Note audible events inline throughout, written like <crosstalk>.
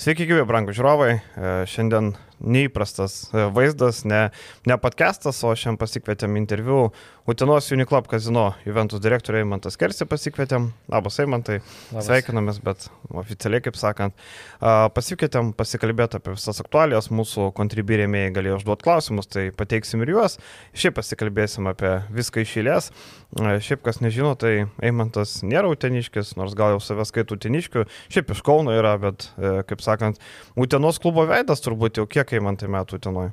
Sveiki, gyvi, brangų žiūrovai. E, šiandien neįprastas e, vaizdas, ne, ne podcastas, o šiandien pasikvietėm interviu. Utinos Uniklub kazino Juventus direktoriai Mantas Kersi pasikvietėm, labas Eimantai, sveikinamės, bet oficialiai, kaip sakant, pasikvietėm pasikalbėti apie visas aktualijas, mūsų kontribirėmėjai galėjo užduoti klausimus, tai pateiksim ir juos, šiaip pasikalbėsim apie viską iš eilės. Šiaip kas nežino, tai Eimantas nėra uteniškis, nors gal jau savęs skaitų uteniškių, šiaip iš Kauno yra, bet, e, kaip sakant, Utenos klubo veidas turbūt jau kiek kiek man tai metų tenoj?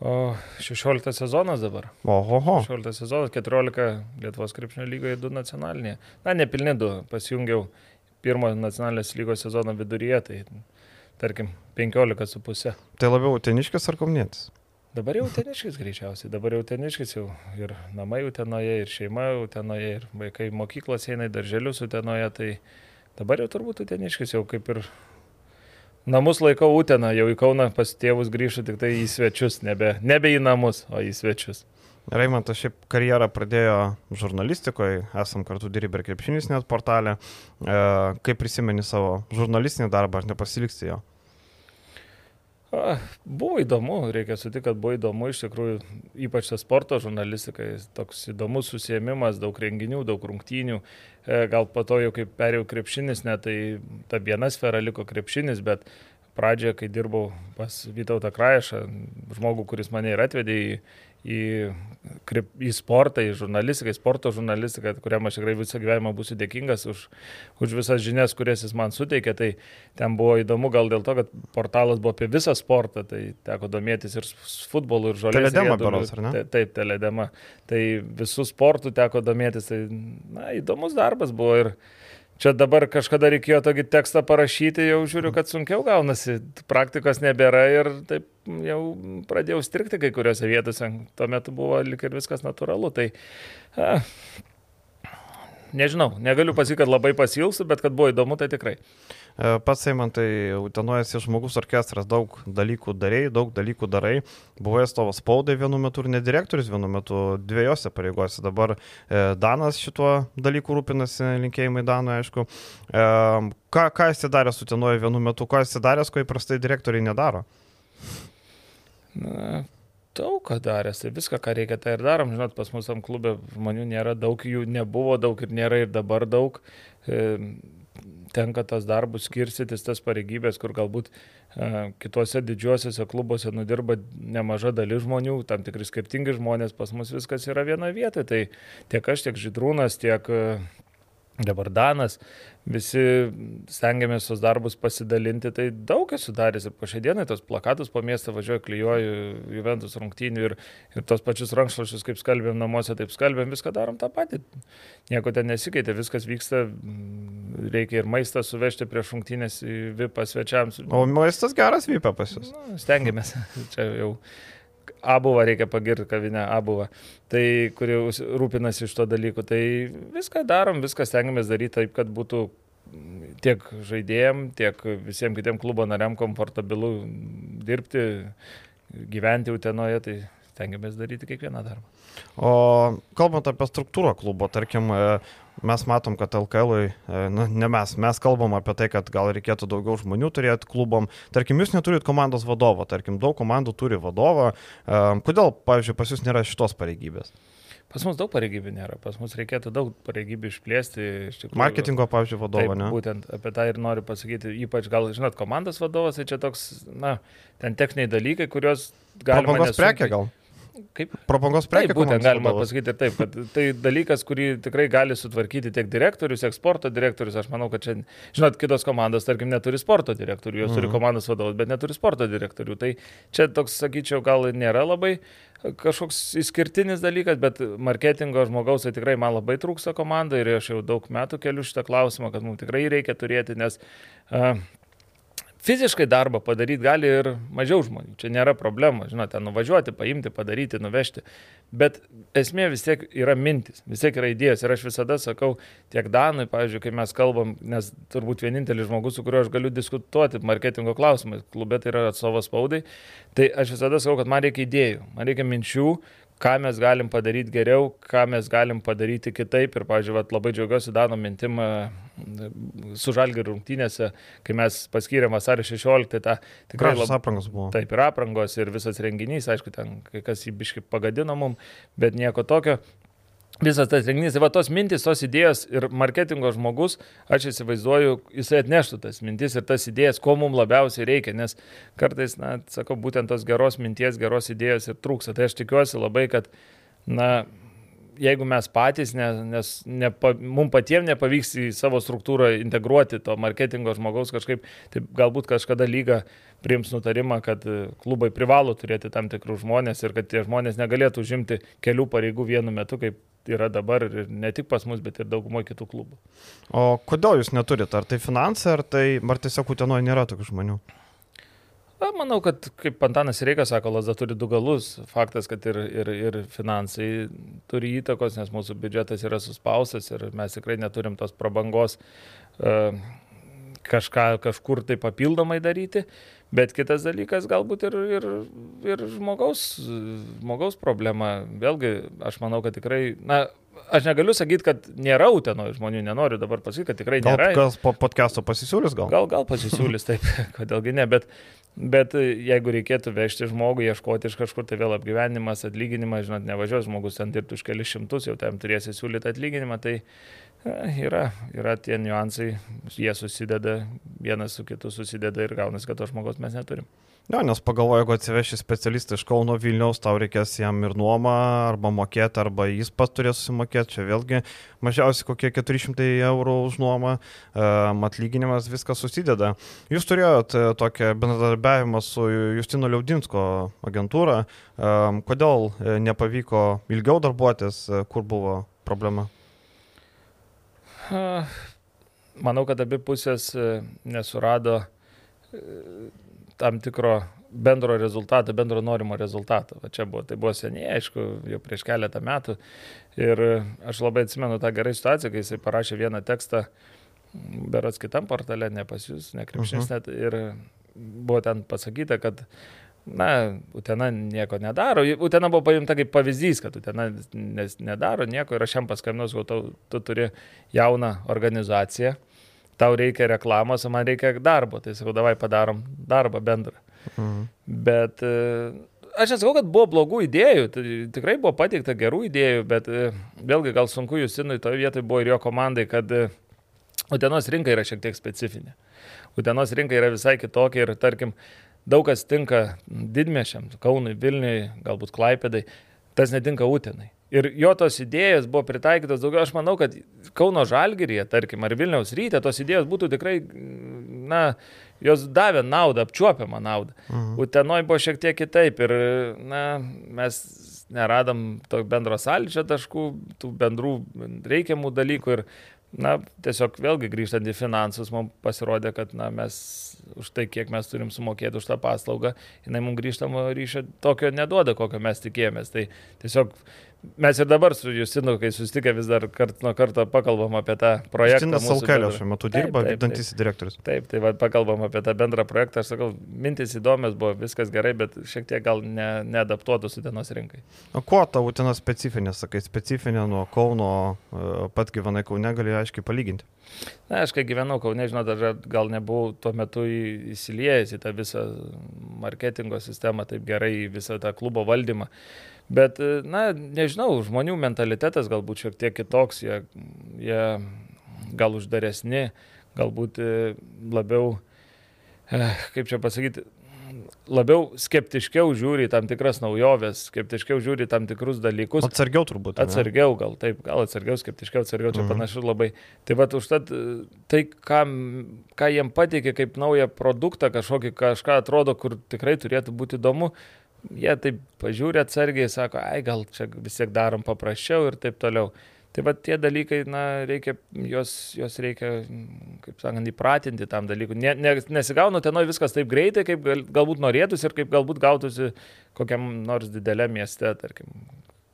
O 16 sezonas dabar. Oho. 16 sezonas, 14 Lietuvos krepšinio lygoje, 2 nacionalinėje. Na, nepilni 2, pasijungiau pirmo nacionalinės lygos sezono viduryje, tai tarkim 15,5. Tai labiau teniškis ar komnėtis? Dabar jau teniškis greičiausiai, dabar jau teniškis jau ir namai utenoje, ir šeima utenoje, ir vaikai mokyklos eina į darželius utenoje, tai dabar jau turbūt teniškis jau kaip ir Namus laikau Uteną, jau į Kauną pas tėvus grįžtu tik tai į svečius, nebe, nebe į namus, o į svečius. Raimantas šiaip karjerą pradėjo žurnalistikoje, esam kartu dirbę ir krepšinis net portalė. E, kaip prisimeni savo žurnalistinį darbą, ar nepasilgsti jo? Buvo įdomu, reikia sutikti, kad buvo įdomu, iš tikrųjų, ypač tas sporto žurnalistika, toks įdomus susėmimas, daug renginių, daug rungtynių. E, gal po to jau kaip perėjau krepšinis, net tai ta viena sfera liko krepšinis, bet pradžioje, kai dirbau pas Vytautą Kraešą, žmogų, kuris mane ir atvedė į, į, į sportą, į žurnalistiką, į sporto žurnalistiką, kuriam aš tikrai visą gyvenimą būsiu dėkingas už, už visas žinias, kurias jis man suteikė. Tai ten buvo įdomu gal dėl to, kad portalas buvo apie visą sportą, tai teko domėtis ir futbolu, ir žolės. Teledema, baros, ar ne? Taip, teledema. Tai visų sportų teko domėtis. Tai, na, įdomus darbas buvo ir Čia dabar kažkada reikėjo tokį tekstą parašyti, jau žiūriu, kad sunkiau gaunasi, praktikos nebėra ir taip jau pradėjau strikti kai kuriuose vietose. Tuo metu buvo lik ir viskas natūralu. Tai a, nežinau, negaliu pasakyti, kad labai pasilsiu, bet kad buvo įdomu, tai tikrai. E, pats Eimantai, Utenojas žmogus orkestras, daug dalykų darėjai, daug dalykų darai. Buvai atstovas spaudai vienu metu ir nedirektorius vienu metu dviejose pareigose. Dabar e, Danas šituo dalyku rūpinasi, linkėjimai Danui, aišku. E, ką, ką jis darė su Utenoju vienu metu, ką jis darė, ko įprastai direktoriai nedaro? Na, daug ką daręs, tai viską, ką reikia, tai ir darom. Žinot, pas mus tam klube žmonių nėra daug, jų nebuvo daug ir nėra ir dabar daug. E, tenka tas darbus skirstytis, tas pareigybės, kur galbūt e, kituose didžiuosiuose klubuose nudirba nemaža dalis žmonių, tam tikri skirtingi žmonės, pas mus viskas yra viena vieta. Tai tiek aš, tiek Židrūnas, tiek e, dabar Danas, visi stengiamės tos darbus pasidalinti, tai daug esu daręs ir po šią dieną tos plakatus po miestą važiuoju, klyjuoju Juventus rungtynių ir, ir tos pačius rankšluošius, kaip skalbėm namuose, taip skalbėm, viską darom tą patį. Nieko ten nesikeitė, viskas vyksta, reikia ir maistą suvežti prieš rungtynės į VIP svečiams. O maistas geras VIP pas jūs? Stengiamės, <laughs> čia jau Abuvą reikia pagirti kavinę Abuvą, tai kuri rūpinasi iš to dalykų. Tai viską darom, viską stengiamės daryti taip, kad būtų tiek žaidėjim, tiek visiems kitiem klubo nariam komfortabilu dirbti, gyventi Utenoje, tai stengiamės daryti kiekvieną darbą. O kalbant apie struktūrą klubo, tarkim, mes matom, kad LKL, nu, ne mes, mes kalbam apie tai, kad gal reikėtų daugiau žmonių turėti klubom. Tarkim, jūs neturit komandos vadovo, tarkim, daug komandų turi vadovą. Kodėl, pavyzdžiui, pas jūs nėra šitos pareigybės? Pas mus daug pareigybių nėra, pas mus reikėtų daug pareigybių išplėsti. Tikrųjų, Marketingo, pavyzdžiui, vadovo, taip, ne? Būtent apie tą ir noriu pasakyti, ypač gal, žinot, komandos vadovas, tai čia toks, na, ten techniniai dalykai, kuriuos galima... Prabangos prekė gal? Kaip? Propagos prekė. Taip, būtent galima vadovas. pasakyti ir taip, kad tai dalykas, kurį tikrai gali sutvarkyti tiek direktorius, tiek sporto direktorius. Aš manau, kad čia, žinot, kitos komandos, tarkim, neturi sporto direktorių, jos mhm. turi komandos vadovus, bet neturi sporto direktorių. Tai čia toks, sakyčiau, gal nėra labai kažkoks išskirtinis dalykas, bet marketingo žmogaus tai tikrai man labai trūksta komanda ir aš jau daug metų keliu šitą klausimą, kad mums tikrai reikia turėti, nes uh, Fiziškai darbą padaryti gali ir mažiau žmonių, čia nėra problema, žinote, nuvažiuoti, paimti, padaryti, nuvežti, bet esmė vis tiek yra mintis, vis tiek yra idėjas ir aš visada sakau tiek Danui, pavyzdžiui, kai mes kalbam, nes turbūt vienintelis žmogus, su kuriuo aš galiu diskutuoti marketingo klausimais, klube tai yra atstovas spaudai, tai aš visada sakau, kad man reikia idėjų, man reikia minčių, ką mes galim padaryti geriau, ką mes galim padaryti kitaip. Ir, pažiūrėjau, labai džiaugiuosi Dano mintim su žalgių rungtynėse, kai mes paskyrėm vasario 16, tą tikrai labai aprangos buvo. Taip, ir aprangos, ir visas renginys, aišku, ten kai kas jį biškai pagadino mum, bet nieko tokio visas tas renginys, tai va tos mintis, tos idėjos ir marketingo žmogus, aš įsivaizduoju, jisai atneštų tas mintis ir tas idėjas, ko mums labiausiai reikia, nes kartais, na, sakau, būtent tos geros minties, geros idėjos ir trūksta. Tai aš tikiuosi labai, kad, na, jeigu mes patys, nes, nes nepa, mums patiems nepavyks į savo struktūrą integruoti to marketingo žmogaus kažkaip, tai galbūt kažkada lyga priims nutarimą, kad klubai privalo turėti tam tikrus žmonės ir kad tie žmonės negalėtų užimti kelių pareigų vienu metu, kaip yra dabar ir ne tik pas mus, bet ir daugumoje kitų klubų. O kodėl jūs neturite? Ar tai finansai, ar tai, ar tiesiog Utenoje nėra tokių žmonių? Na, manau, kad kaip Antanas Reikas sako, Lazda turi du galus. Faktas, kad ir, ir, ir finansai turi įtakos, nes mūsų biudžetas yra suspaustas ir mes tikrai neturim tos prabangos uh, kažką kažkur tai papildomai daryti. Bet kitas dalykas galbūt ir, ir, ir žmogaus, žmogaus problema. Vėlgi, aš manau, kad tikrai, na, aš negaliu sakyti, kad nėra utenoje žmonių, nenoriu dabar pasakyti, kad tikrai nėra. Gal po podcast'o pasisiūlys gal? Gal, gal pasisiūlys, taip, <laughs> kodėlgi ne, bet, bet jeigu reikėtų vežti žmogų, ieškoti iš kažkur, tai vėl apgyvenimas, atlyginimas, žinot, nevažiuos žmogus ten dirbti už kelius šimtus, jau tam turėsi siūlyti atlyginimą, tai Yra, yra tie niuansai, jie susideda, vienas su kitu susideda ir gaunasi, kad to žmogaus mes neturim. Ne, nes pagalvoju, jeigu atsiveši specialistą iš Kauno Vilniaus, tau reikės jam ir nuomą, arba mokėti, arba jis pats turės susimokėti. Čia vėlgi mažiausiai kokie 400 eurų už nuomą, atlyginimas, viskas susideda. Jūs turėjote tokią bendradarbiavimą su Justino Liaudinsko agentūra. Kodėl e, nepavyko ilgiau darbuotis, e, kur buvo problema? Manau, kad abi pusės e, nesurado e, tam tikro bendro rezultato, bendro norimo rezultato. Va čia buvo, tai buvo seniai, aišku, jau prieš keletą metų. Ir aš labai atsimenu tą gerą situaciją, kai jisai parašė vieną tekstą, berots kitam portale, ne pas jūs, ne krepšinis uh mhm. -huh. net, ir buvo ten pasakyta, kad na, Utena nieko nedaro. Utena buvo paimta kaip pavyzdys, kad Utena nedaro nieko ir aš jam paskambinau, sakau, tu, tu turi jauną organizaciją, tau reikia reklamos, man reikia darbo. Tai sakau, davai padarom darbą bendrą. Mhm. Bet e, aš nesakau, kad buvo blogų idėjų, tai tikrai buvo pateikta gerų idėjų, bet e, vėlgi gal sunku Justinui toje vietoje buvo ir jo komandai, kad e, Utenos rinka yra šiek tiek specifinė. Utenos rinka yra visai kitokia ir tarkim, daug kas tinka didmešiam, Kaunui, Vilniui, galbūt Klaipėdai, tas netinka Utenai. Ir jo tos idėjos buvo pritaikytos daugiau, aš manau, kad Kauno Žalgirėje, tarkim, ar Vilniaus ryte, tos idėjos būtų tikrai, na, jos davė naudą, apčiuopiamą naudą. Mhm. Utenoj buvo šiek tiek kitaip ir, na, mes neradom to bendro sąlyčio taškų, tų bendrų reikiamų dalykų ir na, tiesiog vėlgi grįžtant į finansus, mums pasirodė, kad na, mes už tai, kiek mes turim sumokėti už tą paslaugą, jinai mums grįžtamo ryšio tokio neduoda, kokio mes tikėjomės. Tai tiesiog Mes ir dabar su Justinu, kai susitikę vis dar kart nuo karto pakalbam apie tą projektą. Justinas Salkelio šiuo metu dirba, vykdantis direktorius. Taip, tai va, pakalbam apie tą bendrą projektą. Aš sakau, mintis įdomios buvo, viskas gerai, bet šiek tiek gal ne, neadaptuotos Utenos rinkai. O kuo ta Utena specifinė, sakai, specifinė nuo Kauno, e, pat gyvenai Kaune, gali aiškiai palyginti? Na, aš kai gyvenau Kaune, žinau, dar gal nebuvau tuo metu įsiliejęs į tą visą marketingo sistemą taip gerai, į visą tą klubo valdymą. Bet, e, na, nežinau, žmonių mentalitetas galbūt šiek tiek kitoks, jie, jie gal uždaresni, galbūt e, labiau, e, kaip čia pasakyti, labiau skeptiškiau žiūri tam tikras naujoves, skeptiškiau žiūri tam tikrus dalykus. Atsargiau turbūt. Ne? Atsargiau, gal taip, gal atsargiau, skeptiškiau, atsargiau, čia mhm. panašu labai. Tai va, užtat tai, ką, ką jiem pateikė kaip naują produktą, kažkokį kažką atrodo, kur tikrai turėtų būti įdomu, jie taip pažiūrė atsargiai, sako, ai gal čia vis tiek darom paprasčiau ir taip toliau. Tai va tie dalykai, na, reikia, jos, jos reikia, kaip sakant, įpratinti tam dalykui. Ne, ne, nesigauna tenoj viskas taip greitai, kaip gal, galbūt norėtųsi ir kaip galbūt gautųsi kokiam nors dideliam mieste, tarkim,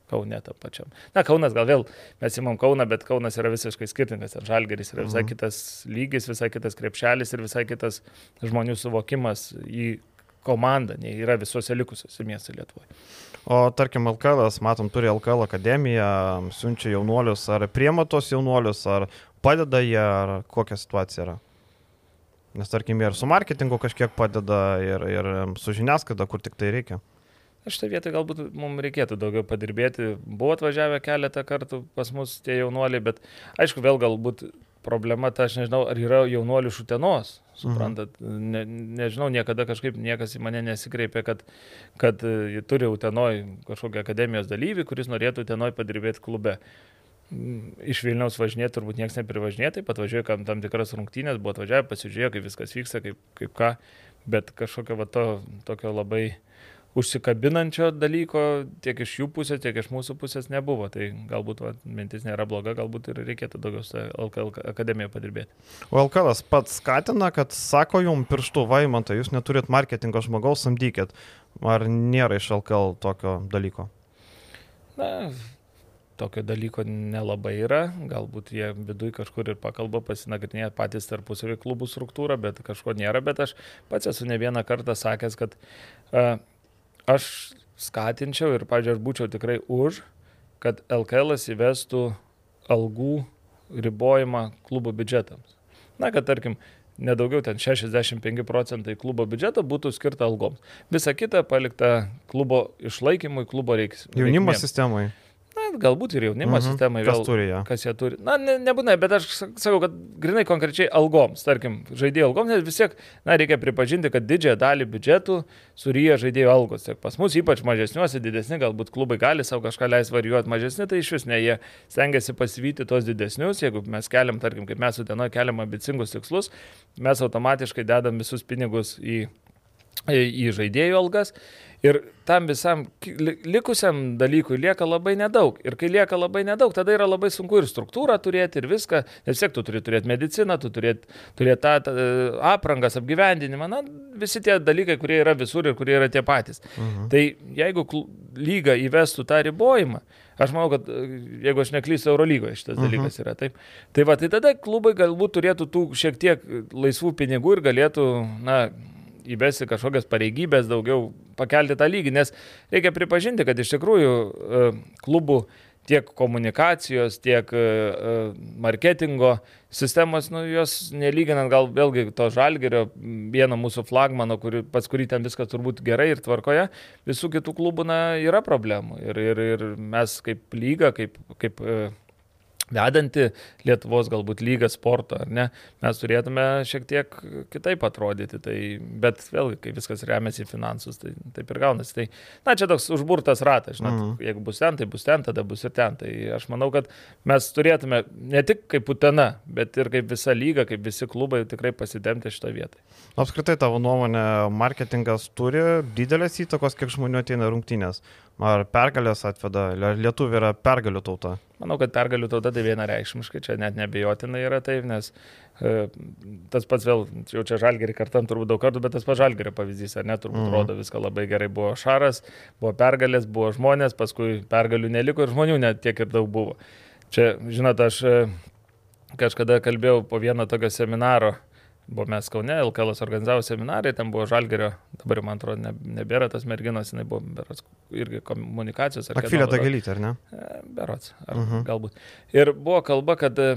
Kaune tam pačiam. Na, Kaunas gal vėl, mes įmam Kauną, bet Kaunas yra visiškai skirtingas. Žalgeris yra visai mhm. kitas lygis, visai kitas krepšelis ir visai kitas žmonių suvokimas į komanda, nei yra visose likusiuose miestuose Lietuvoje. O tarkim, LKL, matom, turi LKL akademiją, siunčia jaunuolius, ar priema tos jaunuolius, ar padeda jie, ar kokia situacija yra? Nes tarkim, ir su marketingu kažkiek padeda, ir, ir su žiniasklaida, kur tik tai reikia. Šitą vietą galbūt mums reikėtų daugiau padirbėti. Buvo atvažiavę keletą kartų pas mus tie jaunuoliai, bet aišku, vėl galbūt problema ta, aš nežinau, ar yra jaunuolių iš Utenos, suprantat, ne, nežinau, niekada kažkaip niekas į mane nesikreipė, kad, kad e, turi Utenoj kažkokią akademijos dalyvį, kuris norėtų Utenoj padirbėti klube. Mm, iš Vilniaus važinėti turbūt niekas neprivažinėja, taip pat važiuoja kam tam tikras rungtynės, buvo atvažiavę, pasižiūrėjo, kaip viskas vyksta, kaip, kaip ką, bet kažkokio va to tokio labai užsikabinančio dalyko tiek iš jų pusės, tiek iš mūsų pusės nebuvo. Tai galbūt va, mintis nėra bloga, galbūt ir reikėtų daugiau su LKL akademijoje padirbėti. O LKL pats skatina, kad sako jum pirštų vaimantą, jūs neturit marketingo žmogaus, samdykit. Ar nėra iš LKL tokio dalyko? Na, tokio dalyko nelabai yra, galbūt jie viduje kažkur ir pakalba, pasinagrinėja patys tarpusavį klubų struktūrą, bet kažko nėra, bet aš pats esu ne vieną kartą sakęs, kad uh, aš skatinčiau ir, pažiūrėjau, aš būčiau tikrai už, kad LKL įvestų algų ribojimą klubo biudžetams. Na, kad tarkim, nedaugiau ten 65 procentai klubo biudžeto būtų skirta algoms. Visa kita palikta klubo išlaikymui, klubo reiks. Jaunimo sistemai. Galbūt ir jaunimo mhm. sistemai vėl. Kas turi ją? Kas ją turi. Na, ne, nebūna, bet aš sakau, kad grinai konkrečiai algoms, tarkim, žaidėjų algoms, nes vis tiek, na, reikia pripažinti, kad didžiąją dalį biudžetų suryja žaidėjų algos. Tiek pas mus, ypač mažesniuose, didesni, galbūt klubai gali savo kažką leis varijuoti, mažesni, tai iš vis ne, jie stengiasi pasivyti tos didesnius, jeigu mes keliam, tarkim, kaip mes su dienoje keliam ambicingus tikslus, mes automatiškai dedam visus pinigus į, į, žaidėjų algas. Ir tam visam likusiam dalykui lieka labai nedaug. Ir kai lieka labai nedaug, tada yra labai sunku ir struktūrą turėti, ir viską. Nes vis tu turi turėti mediciną, tu turėti turėt tą, tą aprangas, apgyvendinimą. Na, visi tie dalykai, kurie yra visur ir kurie yra tie patys. Mhm. Tai jeigu lyga įvestų tą ribojimą, Aš manau, kad jeigu aš neklysiu, Eurolygoje šitas uh mhm. -huh. dalykas yra taip. Tai va, tai tada klubai galbūt turėtų tų šiek tiek laisvų pinigų ir galėtų, na, įvesti kažkokias pareigybės, daugiau pakelti tą lygį, nes reikia pripažinti, kad iš tikrųjų e, klubų tiek komunikacijos, tiek e, e, marketingo sistemos, nu, jos nelyginant gal vėlgi to žalgerio, vieno mūsų flagmano, kuri, pas kurį ten viskas turbūt gerai ir tvarkoje, visų kitų klubų na, yra problemų. Ir, ir, ir mes kaip lyga, kaip, kaip vedanti Lietuvos galbūt lygą sporto, ar ne, mes turėtume šiek tiek kitaip atrodyti. Tai, bet vėlgi, kai viskas remiasi į finansus, tai taip ir gaunasi. Tai, na, čia toks užburtas ratas, žinot, mm. jeigu bus ten, tai bus ten, tada bus ir ten. Tai aš manau, kad mes turėtume ne tik kaip Utena, bet ir kaip visa lyga, kaip visi klubai tikrai pasidemti šitą vietą. Apskritai, tavo nuomonė, marketingas turi didelės įtakos, kiek žmonių ateina rungtynės. Ar pergalės atveda, lietuvių yra pergalių tauta? Manau, kad pergalių tauta tai vienareikšmiškai, čia net nebejotinai yra taip, nes e, tas pats vėl, jau čia žalgerį kartam turbūt daug kartų, bet tas pats žalgerio pavyzdys, ar ne, turbūt mm. rodo viską labai gerai. Buvo šaras, buvo pergalės, buvo žmonės, paskui pergalių neliko ir žmonių net tiek ir daug buvo. Čia, žinot, aš e, kažkada kalbėjau po vieno tokio seminaro Buvome Kaune, LKL organizavo seminarai, ten buvo Žalgerio, dabar man atrodo ne, nebėra tas merginos, jinai buvo berots, irgi komunikacijos. Akvilė Dagalytė, ar ne? E, berots, ar uh mhm. -huh. galbūt. Ir buvo kalba, kad e,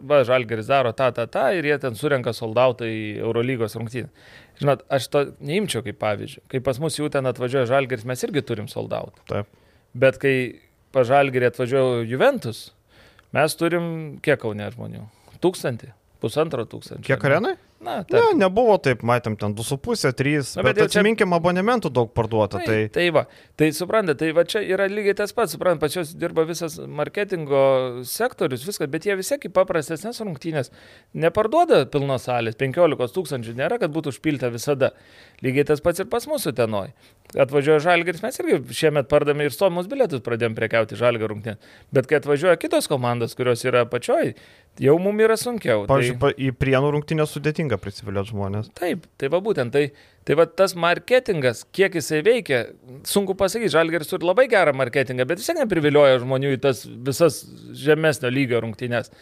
va, Žalgeris daro tą, tą, tą ir jie ten surenka soldautą į Eurolygos rungtynę. Žinot, aš to neimčiau kaip pavyzdžių. Kai pas mus jau ten atvažiuoja Žalgeris, mes irgi turim soldautą. Taip. Bet kai pa Žalgerį atvažiuoja Juventus, mes turim kiek kaunė žmonių? Tūkstantį pusantro tūkstančio. Kiek arenai? Na, tarp... ne, nebuvo taip, matėm ten 2,5, 3, Na, bet, bet atsiminkim, čia... abonementų daug parduota. Tai, tai... tai va, tai suprantate, tai va čia yra lygiai tas pats, suprantate, pas juos dirba visas marketingo sektorius, viskas, bet jie vis tiek į paprastesnės rungtynės neparduoda pilnos salės, 15 tūkstančių nėra, kad būtų užpilta visada. Lygiai tas pats ir pas mūsų tenoj. Atvažiuoja žalgeris, mes irgi šiemet pardame ir stomus bilietus pradėjom prekiauti žalgą rungtynę. Bet kai atvažiuoja kitos komandos, kurios yra pačioj, jau mums yra sunkiau. Pavyzdžiui, tai... į prienų rungtynę sudėtinga prisivilioti žmonės. Taip, tai va būtent, tai, tai va tas marketingas, kiek jisai veikia, sunku pasakyti, žalgeris turi labai gerą marketingą, bet jisai neprivilioja žmonių į tas visas žemesnio lygio rungtynės.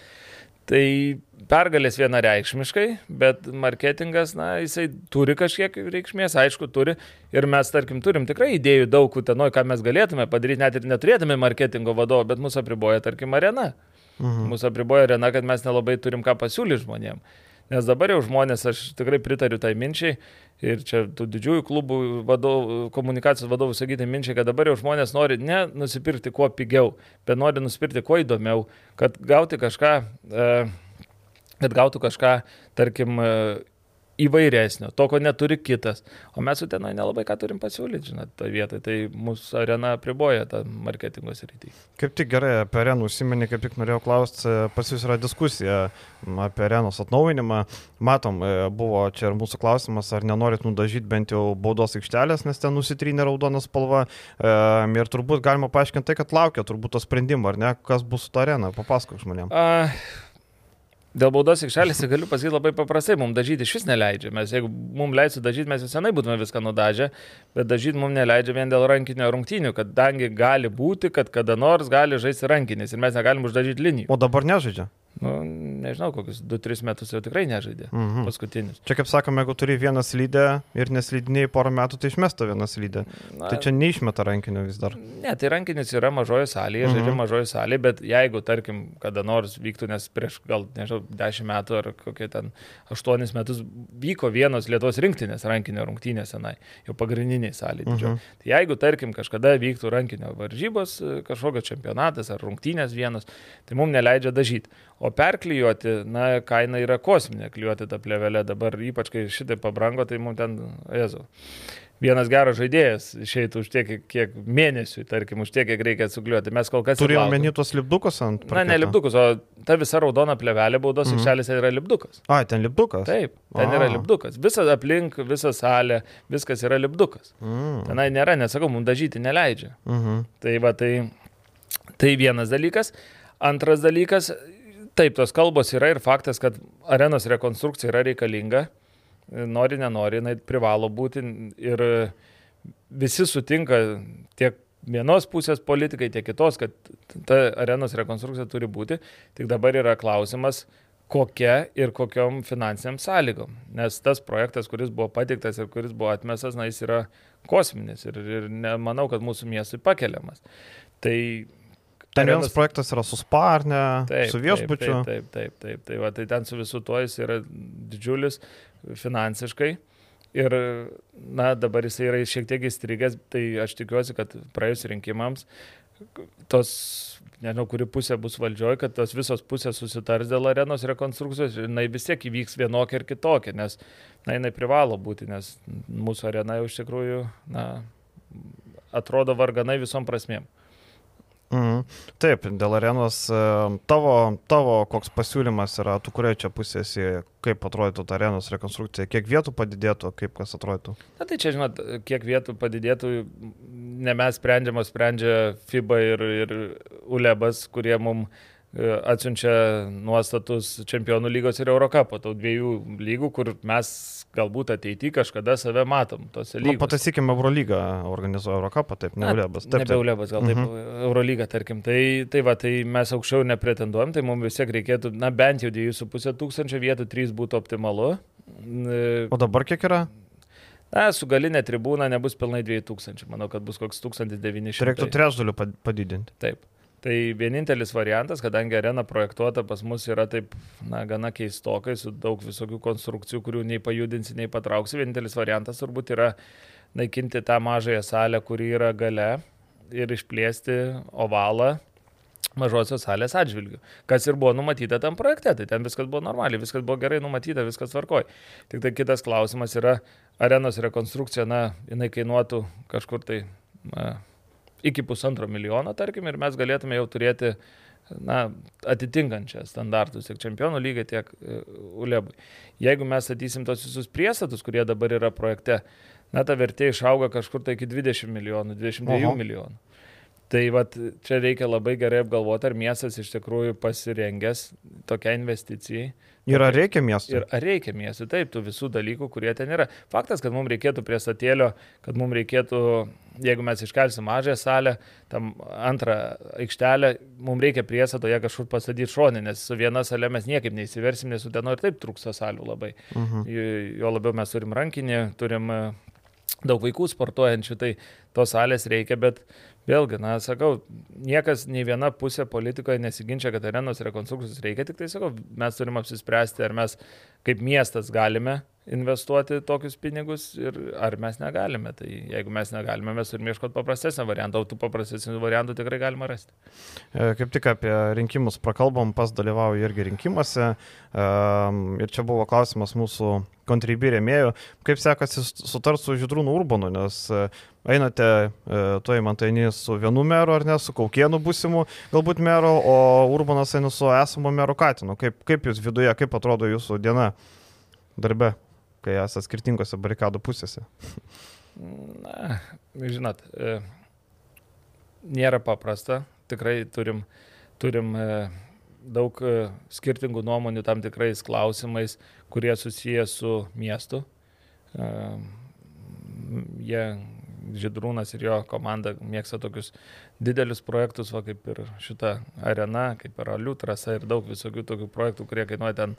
Tai pergalės vienareikšmiškai, bet marketingas, na, jisai turi kažkiek reikšmės, aišku, turi. Ir mes, tarkim, turim tikrai idėjų daug utenoje, ką mes galėtume padaryti, net ir neturėtume marketingo vadovo, bet mūsų apriboja, tarkim, arena. Mhm. Mūsų apriboja arena, kad mes nelabai turim ką pasiūlyti žmonėms. Nes dabar jau žmonės, aš tikrai pritariu tai minčiai, ir čia tų didžiųjų klubų vadovų, komunikacijos vadovų sakyti minčiai, kad dabar jau žmonės nori ne nusipirkti kuo pigiau, bet nori nusipirkti kuo įdomiau, kad gauti kažką. E, kad gautų kažką, tarkim, įvairesnio, to, ko neturi kitas. O mes su tenai nelabai ką turim pasiūlyti, žinot, toje vietoje. Tai mūsų arena apriboja tą marketingo sritį. Kaip tik gerai apie arenų užsiminė, kaip tik norėjau klausti, pas jūs yra diskusija apie arenos atnaujinimą. Matom, e, buvo čia ir mūsų klausimas, ar nenorit nudažyti bent jau baudos aikštelės, nes ten nusitrynė raudona spalva. E, ir turbūt galima paaiškinti tai, kad laukia turbūt to sprendimo, ar ne, kas bus su ta arena. Papasakok žmonėms. Uh Dėl baudos aikštelėse galiu pasakyti labai paprastai, mums dažyti iš vis neleidžia. Mes jeigu mums leistų dažyti, mes jau senai būtume viską nudažę, bet dažyti mums neleidžia vien dėl rankinio rungtynių, kadangi gali būti, kad kada nors gali žaisti rankinis ir mes negalim uždažyti linijų. O dabar nežaidžia? Nu, nežinau, kokius 2-3 metus jau tikrai nežaidė. Mhm. Paskutinis. Čia kaip sakome, jeigu turi vieną slydę ir neslydiniai porą metų, tai išmesta vieną slydę. Na, tai čia neišmeta rankinio vis dar. Ne, tai rankinis yra mažoje salėje, mhm. žaidžia mažoje salėje, bet jeigu, tarkim, kada nors vyktų, nes prieš gal, nežinau, 10 metų ar kokie ten 8 metus vyko vienos Lietuvos rinktinės rankinio rungtynės senai, jau pagrindiniai salėje. Mhm. Tai jeigu, tarkim, kažkada vyktų rankinio varžybos, kažkokios čempionatas ar rungtynės vienos, tai mums neleidžia dažyti. O perklijuoti, na, kaina yra kosminė klijuoti tą plevelę. Dabar ypač, kai šitai pabrango, tai mums ten, jezu. Vienas geras žaidėjas išeitų už tiek, kiek mėnesių, tarkim, už tiek, kiek reikia sukliuoti. Mes kol kas... Turėjome omeny tuos lipdukus ant... Parketo. Na, ne lipdukus, o ta visa raudona plevelė baudos mm -hmm. aikštelėse yra lipdukas. A, ten lipdukas? Taip, ten A. yra lipdukas. Visas aplink, visa salė, viskas yra lipdukas. Mm. Tenai nėra, nesakau, mums dažyti neleidžia. Mm -hmm. Tai va, tai, tai vienas dalykas. Antras dalykas, Taip, tos kalbos yra ir faktas, kad arenos rekonstrukcija yra reikalinga. Nori, nenori, jinai privalo būti ir visi sutinka tiek vienos pusės politikai, tiek kitos, kad ta arenos rekonstrukcija turi būti. Tik dabar yra klausimas, kokia ir kokiom finansiniam sąlygom. Nes tas projektas, kuris buvo pateiktas ir kuris buvo atmestas, na, jis yra kosminis ir, ir nemanau, kad mūsų miestui pakeliamas. Tai Ten vienas Arenas... projektas yra su spa, ar ne? Taip, su viešbučiu. Taip, taip, taip, taip. Tai, va, tai ten su visu tuo jis yra didžiulis finansiškai. Ir, na, dabar jis yra šiek tiek įstrigęs, tai aš tikiuosi, kad praėjus rinkimams tos, nežinau, kuri pusė bus valdžioje, kad tos visos pusės susitars dėl arenos rekonstrukcijos ir jinai vis tiek įvyks vienokia ir kitokia, nes, na, jinai privalo būti, nes mūsų arena jau iš tikrųjų, na, atrodo varganai visom prasmėm. Mhm. Taip, dėl arenos e, tavo, tavo koks pasiūlymas yra, tu kurioje čia pusėsi, kaip atrodytų ta arenos rekonstrukcija, kiek vietų padidėtų, kaip kas atrodytų? Na tai čia, žinot, kiek vietų padidėtų, ne mes sprendžiama, sprendžia FIBA ir, ir ULEBas, kurie mums E, atsiunčia nuostatus Čempionų lygos ir Eurocapo, tau dviejų lygų, kur mes galbūt ateityje kažkada save matom tose lygose. Nu, Pataisykime, Eurolygą organizuoja Eurocapą, taip, ne Eulebas. Taip, ne Eulebas, gal taip, mhm. Eurolyga, tarkim. Tai, tai va, tai mes aukščiau nepretenduojam, tai mums vis tiek reikėtų, na bent jau 2,5 tūkstančio vietų, 3 būtų optimalu. O dabar kiek yra? Na, su galinė tribūna nebus pilnai 2000, manau, kad bus koks 1900. Tai reiktų trečdaliu padidinti. Taip. Tai vienintelis variantas, kadangi arena projektuota pas mus yra taip, na, gana keistokai, su daug visokių konstrukcijų, kurių nei pajudinsi, nei patrauksi, vienintelis variantas turbūt yra naikinti tą mažąją salę, kuri yra gale ir išplėsti ovalą mažosios salės atžvilgių, kas ir buvo numatyta tam projekte, tai ten viskas buvo normaliai, viskas buvo gerai numatyta, viskas tvarkoj. Tik tai kitas klausimas yra, arenos rekonstrukcija, na, jinai kainuotų kažkur tai na, iki pusantro milijono, tarkim, ir mes galėtume jau turėti na, atitinkančią standartus tiek čempionų lygiai, tiek e, ULEBui. Jeigu mes statysim tos visus priestatus, kurie dabar yra projekte, na, ta vertė išauga kažkur tai iki 20 milijonų, 22 Oho. milijonų. Tai vat, čia reikia labai gerai apgalvoti, ar miestas iš tikrųjų pasirengęs tokia investicijai. Ir ar reikia miestui? Ir ar reikia miestui, taip, tų visų dalykų, kurie ten yra. Faktas, kad mums reikėtų prie statėlio, kad mums reikėtų, jeigu mes iškelsim mažąją salę, tam antrą aikštelę, mums reikia priesatoje kažkur pastatyti šonį, nes su viena salė mes niekaip neįsiversim, nes su tenu ir taip trūksta salių labai. Mhm. Jo labiau mes turim rankinį, turim daug vaikų sportuojančių, tai tos salės reikia, bet vėlgi, na, sakau, niekas, nei viena pusė politikoje nesiginčia, kad arenos rekonstrukcijos reikia, tik tai sakau, mes turim apsispręsti, ar mes kaip miestas galime investuoti tokius pinigus ir ar mes negalime. Tai jeigu mes negalime, mes turime ieškoti paprastesnio varianto, o tų paprastesnių variantų tikrai galima rasti. E, kaip tik apie rinkimus prakalbom, pas dalyvauju irgi rinkimuose ir čia buvo klausimas mūsų kontribį rėmėjų, kaip sekasi sutart su Židrūnu Urbanu, nes e, einate, e, tu įmantaini su vienu meru ar ne, su Kaukienu būsimu galbūt meru, o Urbanas eina su esamu meru Katinu. Kaip, kaip jūs viduje, kaip atrodo jūsų diena darbe? Kai esate skirtingose barikadų pusėse? Na, žinot, e, nėra paprasta. Tikrai turim, turim e, daug e, skirtingų nuomonių tam tikrais klausimais, kurie susiję su miestu. Jie, Židrūnas ir jo komanda mėgsta tokius didelius projektus, va, kaip ir šita arena, kaip ir Alių trasa ir daug visokių tokių projektų, kurie kainuoja ten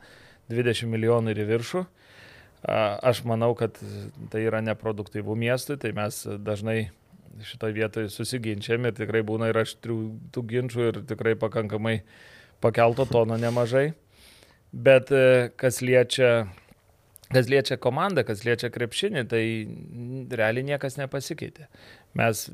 20 milijonų ir į viršų. Uh, Aš manau, kad tai yra neproduktyvų miestui, tai mes dažnai šitoje vietoje susiginčiam ir tikrai būna ir aštrių tų ginčių ir tikrai pakankamai pakelto tono nemažai. Bet e, kas liečia, kas liečia komandą, kas liečia krepšinį, tai realiai niekas nepasikeitė. Mes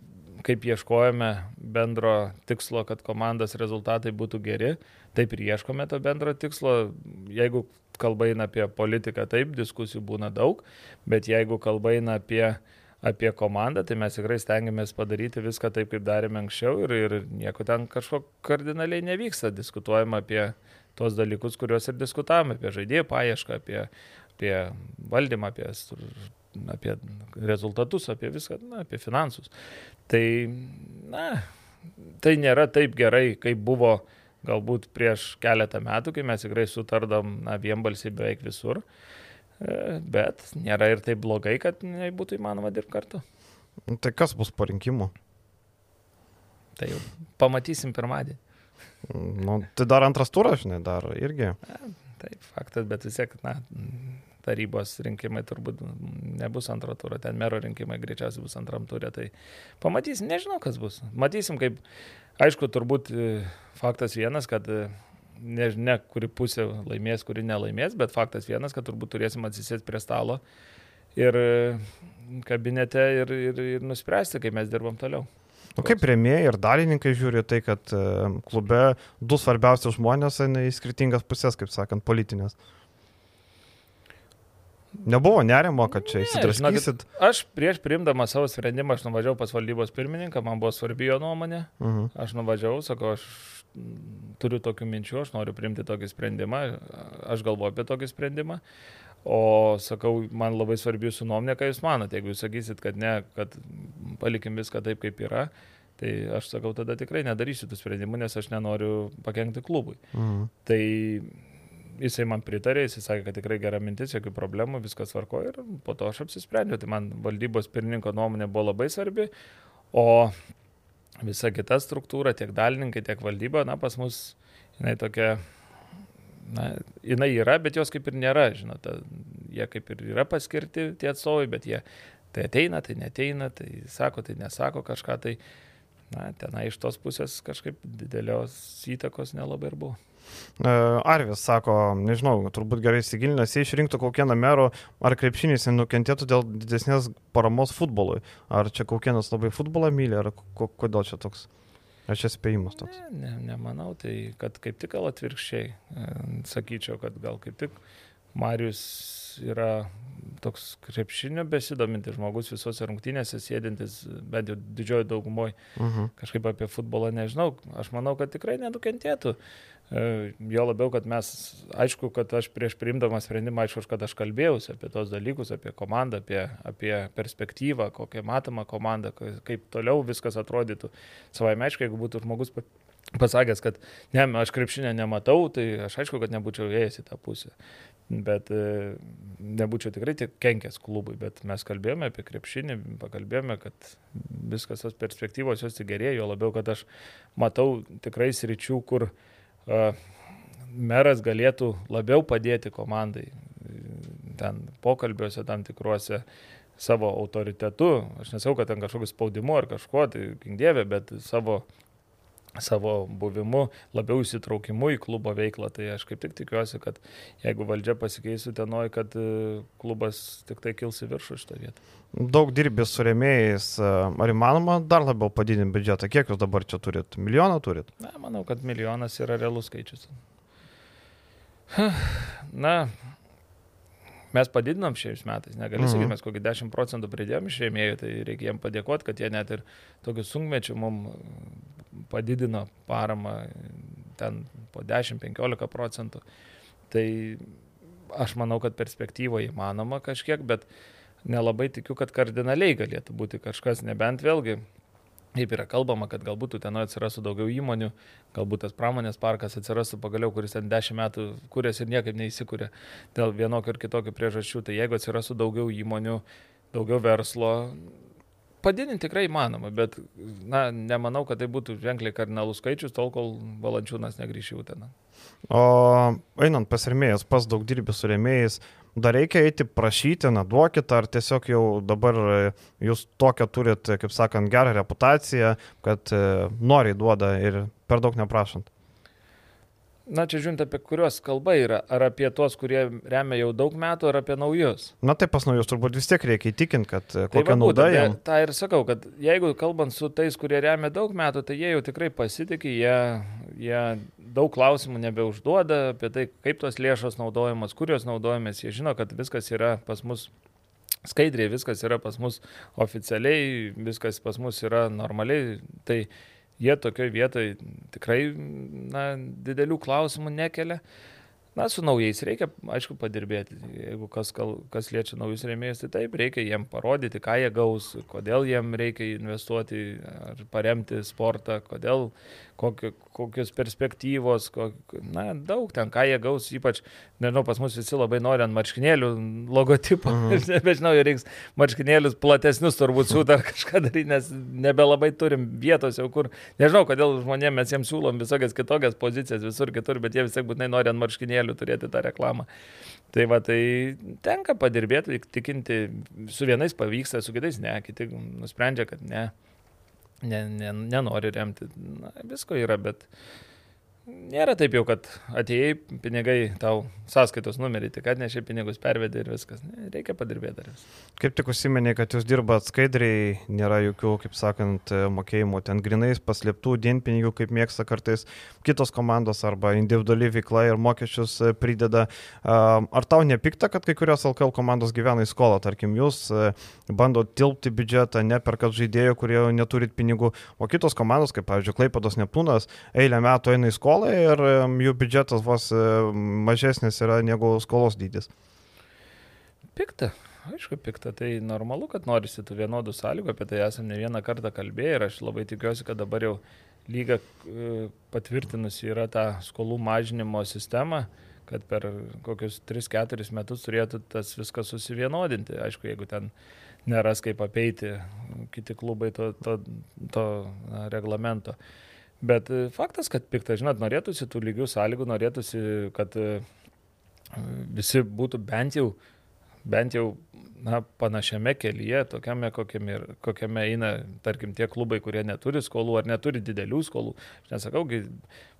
kaip ieškojame bendro tikslo, kad komandos rezultatai būtų geri, taip ir ieškome to bendro tikslo. Jeigu kalba eina apie politiką, taip, diskusijų būna daug, bet jeigu kalba eina apie, apie komandą, tai mes tikrai stengiamės padaryti viską taip, kaip darėme anksčiau ir, ir nieko ten kažko kardinaliai nevyksta. Diskutuojama apie tuos dalykus, kuriuos ir diskutavome, apie žaidėjų paiešką, apie, apie valdymą, apie, apie rezultatus, apie viską, na, apie finansus. Tai, na, tai nėra taip gerai, kaip buvo galbūt prieš keletą metų, kai mes tikrai sutardom na, vienbalsiai beveik visur, e, bet nėra ir taip blogai, kad nebūtų įmanoma dirbti kartu. Tai kas bus po rinkimų? Tai jau pamatysim pirmadienį. Nu, tai dar antras turas, žinai, dar irgi. Ja, taip, faktas, bet vis tiek, na, tarybos rinkimai turbūt nebus antro turo, ten mero rinkimai greičiausiai bus antram turė, tai pamatysim, nežinau, kas bus. Matysim, kaip, aišku, turbūt e, faktas vienas, kad e, nežinia, kuri pusė laimės, kuri nelaimės, bet faktas vienas, kad turbūt turėsim atsisėsti prie stalo ir e, kabinete ir, ir, ir nuspręsti, kaip mes dirbam toliau. O kaip rėmėjai ir dalininkai žiūri tai, kad klube du svarbiausi žmonės eina į skirtingas pusės, kaip sakant, politinės? Nebuvo nerimo, kad čia įsitraskysit. Ne, aš prieš priimdama savo sprendimą, aš nuvažiavau pas valdybos pirmininką, man buvo svarbi jo nuomonė. Uh mhm. -huh. Aš nuvažiavau, sakau, aš turiu tokių minčių, aš noriu priimti tokį sprendimą, aš galvoju apie tokį sprendimą. O sakau, man labai svarbi jūsų nuomonė, ką jūs manote. Jeigu jūs sakysit, kad ne, kad palikim viską taip, kaip yra, tai aš sakau, tada tikrai nedarysiu tų sprendimų, nes aš nenoriu pakengti klubui. Mhm. Tai jisai man pritarė, jisai sakė, kad tikrai gera mintis, jokių problemų, viskas tvarko ir po to aš apsisprendžiau. Tai man valdybos pirmininko nuomonė buvo labai svarbi, o visa kita struktūra, tiek dalininkai, tiek valdyba, na, pas mus jinai tokia, na, jinai yra, bet jos kaip ir nėra, žinote, jie kaip ir yra paskirti tie atstovai, bet jie tai ateina, tai neteina, tai sako, tai nesako kažką, tai, na, tenai iš tos pusės kažkaip didelios įtakos nelabai ir buvo. E, Arvis sako, nežinau, turbūt gerai įsigilinęs, jei išrinktų kokią merų, ar krepšinis nukentėtų dėl didesnės paramos futbolui. Ar čia kokienas labai futbolą myli, ar kodėl čia toks? Ar čia spėjimas toks? Ne, ne, nemanau, tai kad kaip tik gal atvirkščiai. E, sakyčiau, kad gal kaip tik Marius yra toks krepšinio besidomintis žmogus visose rungtynėse, sėdintis bent jau didžioji daugumoje, uh -huh. kažkaip apie futbolą nežinau. Aš manau, kad tikrai nenukentėtų. E, jo labiau, kad mes, aišku, kad aš prieš priimdamas sprendimą, aišku, kad aš kalbėjausi apie tos dalykus, apie komandą, apie, apie perspektyvą, kokią matomą komandą, kaip toliau viskas atrodytų. Savai meškai, jeigu būtų žmogus pasakęs, kad ne, aš krepšinę nematau, tai aš aišku, kad nebūčiau ėjęs į tą pusę. Bet e, nebūčiau tikrai tik kenkęs klubui, bet mes kalbėjome apie krepšinį, pakalbėjome, kad viskas tos perspektyvos jos tik gerėjo, jo labiau, kad aš matau tikrai sričių, kur uh, meras galėtų labiau padėti komandai ten pokalbiuose tam tikruose savo autoritetu. Aš nesau, kad ten kažkokiu spaudimu ar kažkuo, tai gingdėvė, bet savo savo buvimu, labiau įsitraukimu į klubo veiklą. Tai aš kaip tik tikiuosi, kad jeigu valdžia pasikeisų tenoj, kad e, klubas tik tai kils į viršų šitą vietą. Daug dirbės su remėjais, e, ar įmanoma dar labiau padidinti biudžetą? Kiek jūs dabar čia turit? Milijoną turit? Na, manau, kad milijonas yra realus skaičius. Na, mes padidinom šiais metais, negali mhm. sakyti, mes kokį 10 procentų pridėjom iš rėmėjų, tai reikia jiems padėkoti, kad jie net ir tokiu sunkmečiu mums padidino paramą ten po 10-15 procentų. Tai aš manau, kad perspektyva įmanoma kažkiek, bet nelabai tikiu, kad kardinaliai galėtų būti kažkas, nebent vėlgi Kaip yra kalbama, kad galbūt ten atsirastų daugiau įmonių, galbūt tas pramonės parkas atsirastų pagaliau, kuris ten dešimt metų kūrėsi ir niekaip neįsikūrė dėl vienokio ir kitokio priežasčių. Tai jeigu atsirastų daugiau įmonių, daugiau verslo, padidinti tikrai įmanoma, bet na, nemanau, kad tai būtų ženkliai kardinalų skaičius, tol kol valančiūnas negrįš į Uteną. O einant pas remėjus, pas daug dirbi su remėjais, dar reikia eiti prašyti, na duokit, ar tiesiog jau dabar e, jūs tokią turit, kaip sakant, gerą reputaciją, kad e, noriai duoda ir per daug neprašant. Na, čia žiūrint, apie kuriuos kalba yra. Ar apie tuos, kurie remia jau daug metų, ar apie naujus? Na, tai pas naujus turbūt vis tiek reikia įtikinti, kad tai kokia nauda jiems. Ta ir sakau, kad jeigu kalbant su tais, kurie remia daug metų, tai jie jau tikrai pasitikė, jie, jie daug klausimų nebeužduoda apie tai, kaip tos lėšos naudojamos, kur jos naudojamos. Jie žino, kad viskas yra pas mus skaidriai, viskas yra pas mus oficialiai, viskas pas mus yra normaliai. Tai jie tokioj vietoj tikrai na, didelių klausimų nekelia. Na, su naujais reikia, aišku, padirbėti. Jeigu kas, kas liečia naujus rėmėjus, tai taip, reikia jiem parodyti, ką jie gaus, kodėl jiem reikia investuoti ar paremti sportą, kodėl kokio, kokios perspektyvos, kok, na, daug ten, ką jie gaus, ypač, nežinau, pas mus visi labai nori ant marškinėlių logotipo, mhm. aš <laughs> nebežinau, reiks marškinėlius platesnius turbūt siūt ar <laughs> kažką daryti, nes nebelabai turim vietos jau kur, nežinau, kodėl žmonėms mes jiems siūlom visokias kitokias pozicijas visur kitur, bet jie vis tiek būtinai nori ant marškinėlių turėti tą reklamą. Tai va, tai tenka padirbėti, tikinti, su vienais pavyksta, su kitais ne, kiti nusprendžia, kad ne ne, ne, nenori remti. Na, visko yra, bet nėra taip jau, kad atėjai, pinigai tau sąskaitos numerį, tik atnešė pinigus, pervedė ir viskas. Reikia padirbėti dar. Kaip tik užsiminė, kad jūs dirbat skaidriai, nėra jokių, kaip sakant, mokėjimų ten grinais, paslėptų dienpinigių, kaip mėgsta kartais kitos komandos arba individuali veikla ir mokesčius prideda. Ar tau nepikta, kad kai kurios LKL komandos gyvena į skolą, tarkim, jūs bandot tilpti biudžetą, neperkat žaidėjų, kurie neturit pinigų, o kitos komandos, kaip pavyzdžiui, Klaipados Neptūnas, eilę metų eina į skolą skolą ir jų biudžetas vos mažesnis yra negu skolos dydis. Pikta. Aišku, pikta, tai normalu, kad norisi tų vienodų sąlygų, apie tai esame ne vieną kartą kalbėję ir aš labai tikiuosi, kad dabar jau lyga e, patvirtinusi yra tą skolų mažinimo sistemą, kad per kokius 3-4 metus turėtų tas viskas susivienodinti. Aišku, jeigu ten neras kaip apeiti kiti klubai to, to, to na, reglamento. Bet e, faktas, kad piktas, žinot, norėtųsi tų lygių sąlygų, norėtųsi, kad e, visi būtų bent jau, bent jau na, panašiame kelyje, tokiame, kokiame, kokiame eina, tarkim, tie klubai, kurie neturi skolų ar neturi didelių skolų. Aš nesakau,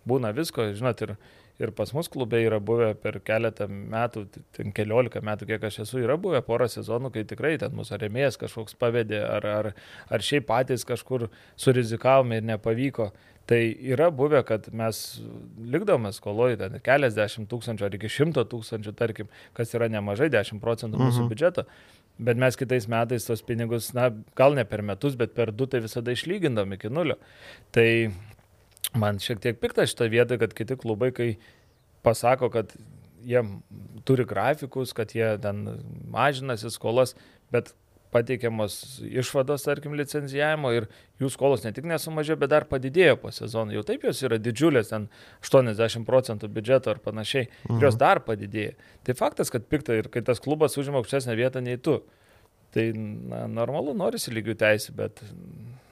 būna visko, žinot, ir, ir pas mus klube yra buvę per keletą metų, ten keliolika metų, kiek aš esu, yra buvę porą sezonų, kai tikrai ten mūsų remėjas kažkoks pavedė, ar, ar, ar šiaip patys kažkur surizikavome ir nepavyko. Tai yra buvę, kad mes likdome skoloje ten keliasdešimt tūkstančių ar iki šimto tūkstančių, tarkim, kas yra nemažai, 10 procentų mūsų mhm. biudžeto, bet mes kitais metais tos pinigus, na, gal ne per metus, bet per du tai visada išlygindom iki nulio. Tai man šiek tiek pikta šitą vietą, kad kiti klubai, kai pasako, kad jie turi grafikus, kad jie ten mažinasi skolas, bet pateikiamos išvados, tarkim, licenzijavimo ir jų skolos ne tik nesumažėjo, bet dar padidėjo po sezono. Jau taip jos yra didžiulės, ten 80 procentų biudžeto ar panašiai, ir jos mhm. dar padidėjo. Tai faktas, kad pikta ir kai tas klubas užima aukštesnę vietą nei tu. Tai na, normalu, norisi lygių teisų, bet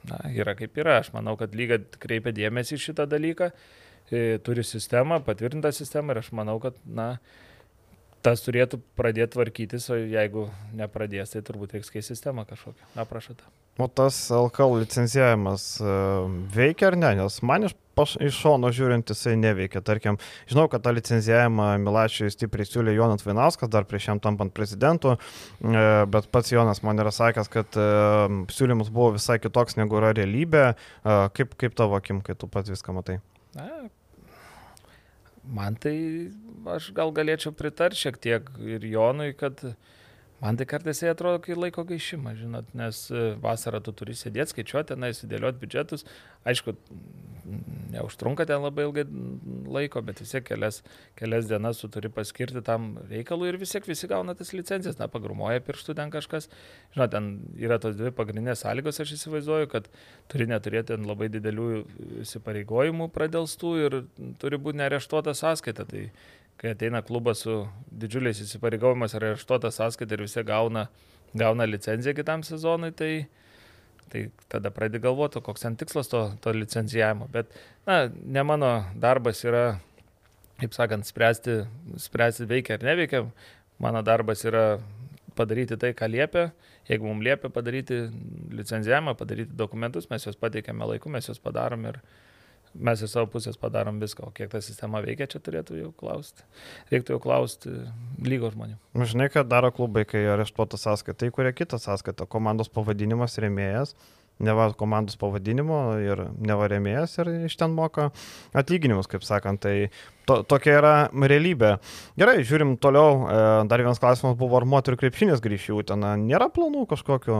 na, yra kaip yra. Aš manau, kad lyga kreipia dėmesį šitą dalyką, e, turi sistemą, patvirtintą sistemą ir aš manau, kad na, tas turėtų pradėti tvarkytis, o jeigu nepradės, tai turbūt reiks keisti sistemą kažkokią. Na, prašau. O tas LKL licencijavimas e, veikia ar ne? Nes man iš, paš, iš šono žiūrint jisai neveikia. Tarkim, žinau, kad tą licencijavimą Milačiui stipriai siūlė Jonas Vainauskas dar prieš jam tampant prezidentu, e, bet pats Jonas man yra sakęs, kad e, siūlymas buvo visai kitoks negu yra realybė. Kaip, kaip tavo akim, kai tu pats viską matai? Na, man tai aš gal galėčiau pritarti šiek tiek ir Jonui, kad man tai kartais jie atrodo kaip laiko gaišimas, žinot, nes vasarą tu turi sėdėti, skaičiuoti, tenai sudėlioti biudžetus. Aišku, neužtrunka ten labai ilgai laiko, bet vis tiek kelias, kelias dienas tu turi paskirti tam reikalui ir vis tiek visi gauna tas licencijas, na, pagrumuoja pirštų ten kažkas. Žinot, ten yra tos dvi pagrindinės sąlygos, aš įsivaizduoju, kad turi neturėti labai didelių įsipareigojimų pradėlstų ir turi būti nereštuota sąskaita. Tai kai ateina klubas su didžiuliais įsipareigojimas ar areštuota sąskaita ir visi gauna, gauna licenciją kitam sezonui, tai Tai tada pradedi galvoti, koks ten tikslas to, to licencijavimo. Bet, na, ne mano darbas yra, kaip sakant, spręsti, spręsti veikia ar neveikia. Mano darbas yra padaryti tai, ką liepia. Jeigu mums liepia padaryti licenzijavimą, padaryti dokumentus, mes juos pateikėme laiku, mes juos padarom ir, mes iš savo pusės padarom viską, o kiek ta sistema veikia, čia turėtų jau klausti. Reiktų jau klausti lygo žmonių. Žinai, ką daro klubai, kai areštuota sąskaita, tai kuria kitą sąskaitą, komandos pavadinimas rėmėjas. Neva komandos pavadinimo ir neva rėmėjas ir iš ten moka atlyginimus, kaip sakant. Tai to, tokia yra realybė. Gerai, žiūrim toliau. E, dar vienas klausimas buvo, ar moterų krepšinis grįš į Uteną. Nėra planų kažkokio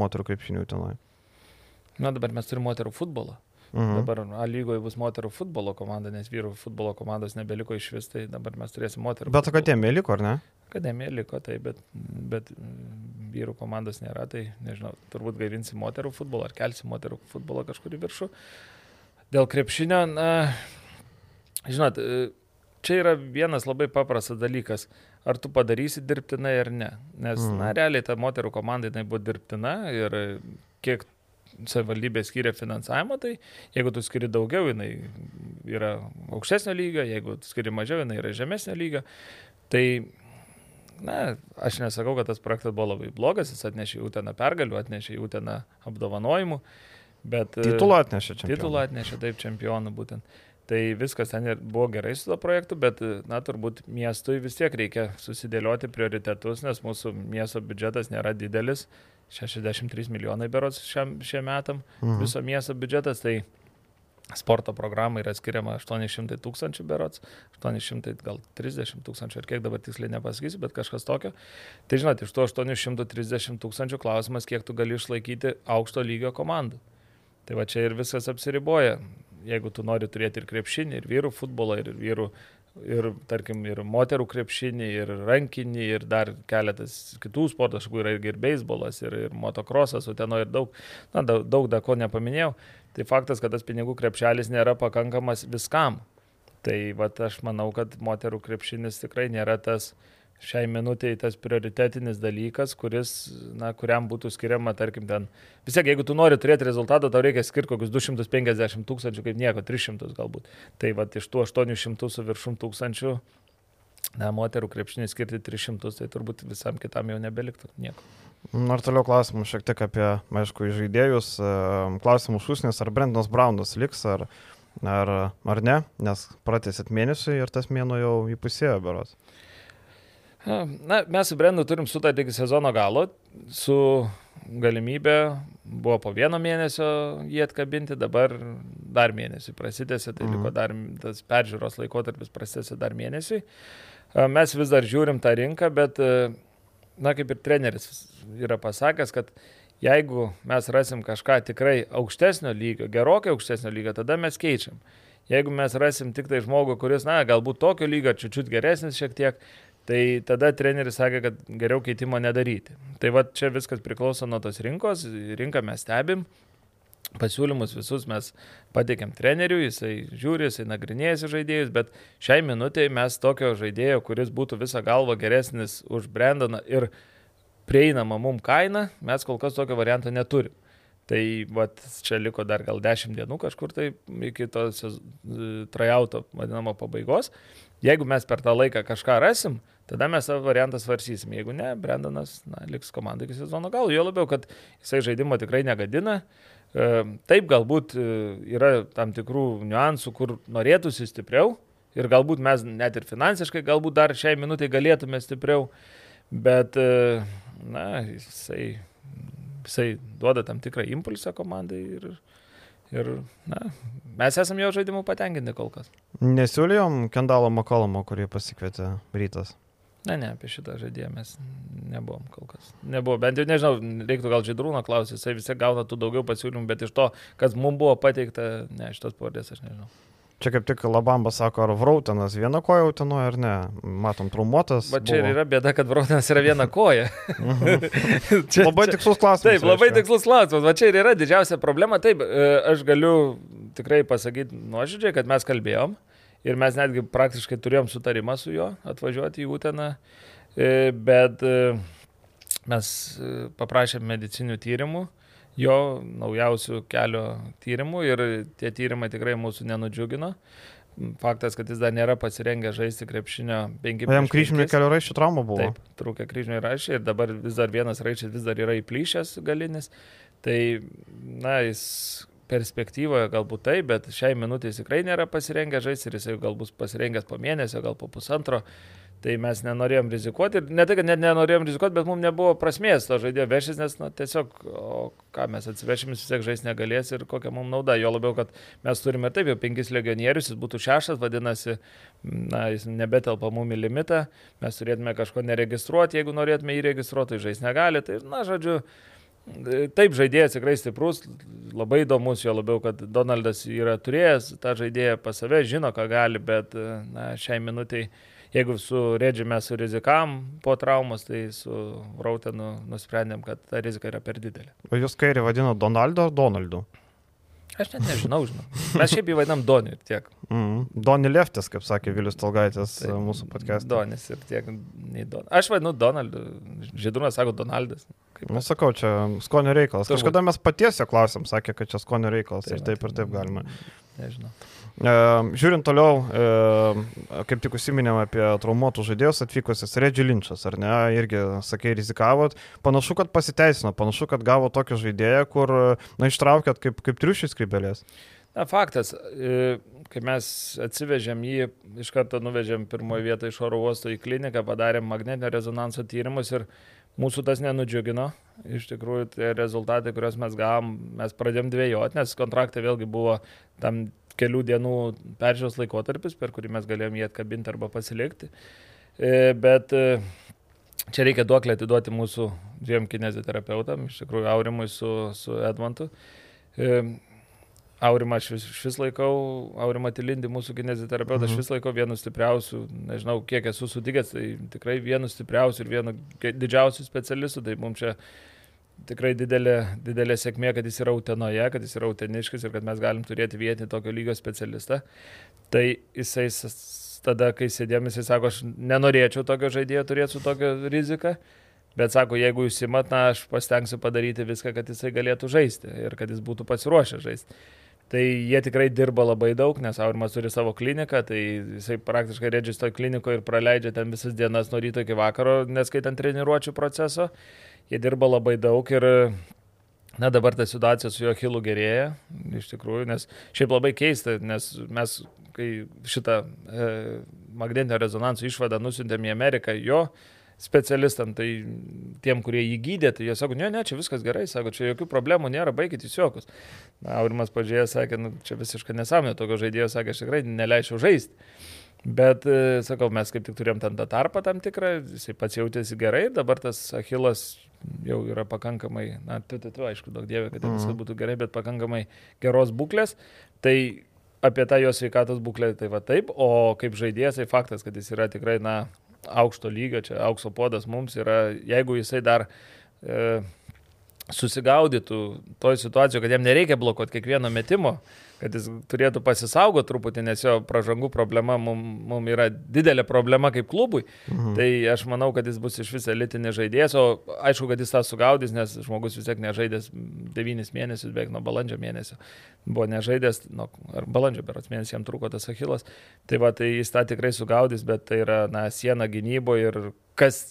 moterų krepšinių Utenoje? Na dabar mes turime moterų futbolą. Mhm. Dabar A lygoje bus moterų futbolo komanda, nes vyrų futbolo komandos nebeliko iš vis, tai dabar mes turėsim moterų. Bet akademija liko, ar ne? Akademija liko, tai, bet, bet vyrų komandos nėra, tai nežinau, turbūt gaivinsim moterų futbolą ar kelsim moterų futbolą kažkur į viršų. Dėl krepšinio, na, žinot, čia yra vienas labai paprastas dalykas. Ar tu padarysi dirbtinai ar ne. Nes, mm. na, realiai ta moterų komanda jinai buvo dirbtina ir kiek savivaldybė skiria finansavimą, tai jeigu tu skiri daugiau, jinai yra aukštesnio lygio, jeigu tu skiri mažiau, jinai yra žemesnio lygio. Tai, na, aš nesakau, kad tas projektas buvo labai blogas, jis atnešė jų teną pergalių, atnešė jų teną apdovanojimų, bet... Titulą atnešė čempionų. Titulą atnešė taip čempionų būtent. Tai viskas ten ir buvo gerai su to projektu, bet, na, turbūt miestui vis tiek reikia susidėlioti prioritetus, nes mūsų miesto biudžetas nėra didelis 63 milijonai berots šiam, šiem metam mhm. viso miesto biudžetas, tai sporto programai yra skiriama 800 tūkstančių berots, 800 gal 30 tūkstančių, ar kiek dabar tiksliai nepasakysiu, bet kažkas tokio. Tai žinot, iš tų 830 tūkstančių klausimas, kiek tu gali išlaikyti aukšto lygio komandų. Tai va čia ir viskas apsiriboja. Jeigu tu nori turėti ir krepšinį, ir vyrų futbolą, ir vyrų ir, tarkim, ir moterų krepšinį, ir rankinį, ir dar keletas kitų sporto šakų, yra ir beisbolas, ir, ir motokrosas, o ten ir daug, na, daug, daug da ko nepaminėjau. Tai faktas, kad tas pinigų krepšelis nėra pakankamas viskam. Tai va, aš manau, kad moterų krepšinis tikrai nėra tas, uh, šiai minutiai tas prioritetinis dalykas, kuris, na, kuriam būtų skiriama, tarkim, ten. Vis tiek, jeigu tu nori turėti rezultatą, tau reikia skirti kokius 250 tūkstančių, kaip nieko, 300 galbūt. Tai va, iš tų 800 su viršum tūkstančių, na, moterų krepšinį skirti 300, tai turbūt visam kitam jau nebeliktų nieko. Ar toliau klausimų šiek tiek apie, aišku, žaidėjus. Klausimų šūsnis, ar Brendonas Braunas liks, ar, ar, ar ne, nes pratęsit mėnesį ir tas mėno jau įpusėjo beros. Na, mes su Brendu turim sutartį iki sezono galo, su galimybė buvo po vieno mėnesio jį atkabinti, dabar dar mėnesį prasitėsi, tai mhm. liko dar tas peržiūros laikotarpis prasitėsi dar mėnesį. Mes vis dar žiūrim tą rinką, bet, na, kaip ir treneris yra pasakęs, kad Jeigu mes rasim kažką tikrai aukštesnio lygio, gerokai aukštesnio lygio, tada mes keičiam. Jeigu mes rasim tik tai žmogų, kuris, na, galbūt tokio lygio, čiūčiut geresnis šiek tiek, tai tada treneris sakė, kad geriau keitimo nedaryti. Tai va čia viskas priklauso nuo tos rinkos, rinką mes stebim, pasiūlymus visus mes pateikėm treneriui, jisai žiūri, jisai nagrinėjasi žaidėjus, bet šiai minutėje mes tokio žaidėjo, kuris būtų visą galvą geresnis už Brendoną ir prieinama mum kaina, mes kol kas tokio varianto neturim. Tai vat, čia liko dar gal 10 dienų kažkur tai iki to trajauto vadinamo pabaigos. Jeigu mes per tą laiką kažką rasim, tada mes tą variantą svarsysim. Jeigu ne, Brendanas na, liks komandai iki sezono galo. Jo labiau, kad jisai žaidimo tikrai negadina. E, taip, galbūt e, yra tam tikrų niuansų, kur norėtųsi stipriau ir galbūt mes net ir finansiškai, galbūt dar šiai minutai galėtume stipriau, bet, e, na, jisai, jisai duoda tam tikrą impulsą komandai ir, ir na, mes esame jo žaidimu patenkinti kol kas. Nesiūlėjom Kendalo Makolomo, kurį pasikvietė rytas. Ne, ne, apie šitą žaidėją mes nebuvom kol kas. Nebuvo, bent jau nežinau, reiktų gal Žydrūno klausyti, jisai visi gauna tų daugiau pasiūlymų, bet iš to, kas mums buvo pateikta, ne, šitos pavardės aš nežinau. Čia kaip tik Labamba sako, ar Vrautinas viena koja utinoja ar ne. Matom, trumuotas. Va čia buvo. ir yra bėda, kad Vrautinas yra viena koja. Mhm. <laughs> čia, labai tikslus klausimas. Taip, labai tikslus klausimas. Va čia ir yra didžiausia problema. Taip, e, aš galiu tikrai pasakyti nuoširdžiai, kad mes kalbėjom. Mhm ir mes netgi praktiškai turėjom sutarimą su juo atvažiuoti į Uteną, e, bet e, mes e, paprašėm medicinių tyrimų, jo naujausių kelio tyrimų ir tie tyrimai tikrai mūsų nenudžiugino. Faktas, kad jis dar nėra pasirengęs žaisti krepšinio 5 metų. Jam kryžminio kelio raiščių trauma buvo. Taip, trūkė kryžminio raiščiai ir dabar vis dar vienas raiščias vis dar yra įplyšęs galinis. Tai, na, jis perspektyvoje galbūt taip, bet šiai minutė jis tikrai nėra pasirengęs žaisti ir jisai galbūt pasirengęs po mėnesio, gal po pusantro. Tai mes nenorėjom rizikuoti ir ne tai, kad net nenorėjom rizikuoti, bet mums nebuvo prasmės to žaidėjo vešis, nes na, tiesiog, o ką mes atsivešim, jis vis tiek žaisti negalės ir kokia mums nauda. Jo labiau, kad mes turime ir taip jau penkis legionierius, jis būtų šeštas, vadinasi, na, jis nebetelpa mum į limitą, mes turėtume kažko neregistruoti, jeigu norėtume įregistruoti, tai žaisti negali. Tai, na, žodžiu, Taip, žaidėjas tikrai stiprus, labai įdomus, jo labiau, kad Donaldas yra turėjęs tą žaidėją pas save, žino, ką gali, bet na, šiai minutiai, jeigu su Redži mes surizikam po traumos, tai su Rautenu nusprendėm, kad ta rizika yra per didelė. O jūs kairį vadino Donaldo ar Donaldu? Aš net nežinau, žinau. Mes šiaip jį vadinam Doniu ir tiek. Mm. Doni Leftis, kaip sakė Vilius Talgaitis tai, mūsų podcast. Donis ir tiek. Don. Aš vadinu Donaldu. Žydrūnas sako Donaldas. Kaip... Na, sakau, čia skonio reikalas. Turbūt. Kažkada mes patiesio klausėm, sakė, kad čia skonio reikalas. Tai, ir taip ir taip galima. Nežinau. Žiūrint toliau, kaip tik užsiminėm apie traumuotų žaidėjus atvykusius, Redži Linčas, ar ne, irgi, sakai, rizikavot. Panašu, kad pasiteisino, panašu, kad gavo tokį žaidėją, kur, na, ištraukėt kaip, kaip triušis krybelės. Na, faktas, e, kai mes atsivežėm jį, iš karto nuvežėm pirmoje vietoje iš oro uosto į kliniką, padarėm magnetinio rezonanso tyrimus ir mūsų tas nenudžiugino. Iš tikrųjų, tie rezultatai, kuriuos mes gavom, mes pradėjom dvėjoti, nes kontraktai vėlgi buvo tam kelių dienų peržiūros laikotarpis, per kurį mes galėjom jį atkabinti arba pasilikti. E, bet e, čia reikia duoklę atiduoti mūsų dviem kineziterapeutam, iš tikrųjų Aurimui su, su Edmontu. E, Aurimą aš vis, vis laikau, Aurimą Tilindį, mūsų kineziterapeutą, aš mhm. vis laikau vienu stipriausių, nežinau kiek esu sutikęs, tai tikrai vienu stipriausių ir vienu didžiausių specialistų, tai mums čia tikrai didelė, didelė sėkmė, kad jis yra Utenoje, kad jis yra Uteniškas ir kad mes galim turėti vietinį tokio lygio specialistą. Tai jisai tada, kai sėdėm, jisai sako, aš nenorėčiau tokio žaidėjo turėti su tokia rizika. Bet sako, jeigu jūs įmat, na, aš pasitengsiu padaryti viską, kad jisai galėtų žaisti ir kad jis būtų pasiruošęs žaisti. Tai jie tikrai dirba labai daug, nes Aurimas turi savo kliniką, tai jisai praktiškai redžis toj klinikoje ir praleidžia ten visas dienas nuo ryto iki vakaro, neskaitant treniruočio proceso jie dirba labai daug ir Na dabar ta situacija su jo Hilu gerėja, iš tikrųjų, nes šiaip labai keista, nes mes, kai šitą e, magnetinio rezonanso išvadą nusintėm į Ameriką jo specialistam, tai tiem, kurie jį gydė, tai jie sako, ne, ne, čia viskas gerai, sako, čia jokių problemų nėra, baigit jūs jokius. Na, Aurimas pažiūrėjo, sakė, nu, čia visiškai nesąmonė, tokio žaidėjo, sakė, aš tikrai neleičiau žaisti. Bet, e, sakau, mes kaip tik turėjom ten tą tarpą tam tikrą, jisai pats jautėsi gerai, dabar tas Achilas jau yra pakankamai, na, tu, tu, tu, aišku, daug dievė, kad mm. viskas būtų gerai, bet pakankamai geros būklės. Tai apie tą jo sveikatos būklę, tai va taip, o kaip žaidėjas, tai faktas, kad jis yra tikrai, na, aukšto lygio, čia aukso podas mums yra, jeigu jisai dar e, susigaudytų toj situacijoje, kad jam nereikia blokuoti kiekvieno metimo, kad jis turėtų pasisaugoti truputį, nes jo pražangų problema mums mum yra didelė problema kaip klubui. Mhm. Tai aš manau, kad jis bus iš vis elitinės žaidėjas, o aišku, kad jis tą sugaudys, nes žmogus vis tiek nežaidęs 9 mėnesius, beveik nuo balandžio mėnesio. Buvo nežaidęs, nu, ar balandžio berots mėnesį jam truko tas achilas. Tai va, tai jis tą tikrai sugaudys, bet tai yra, na, siena gynyboje ir kas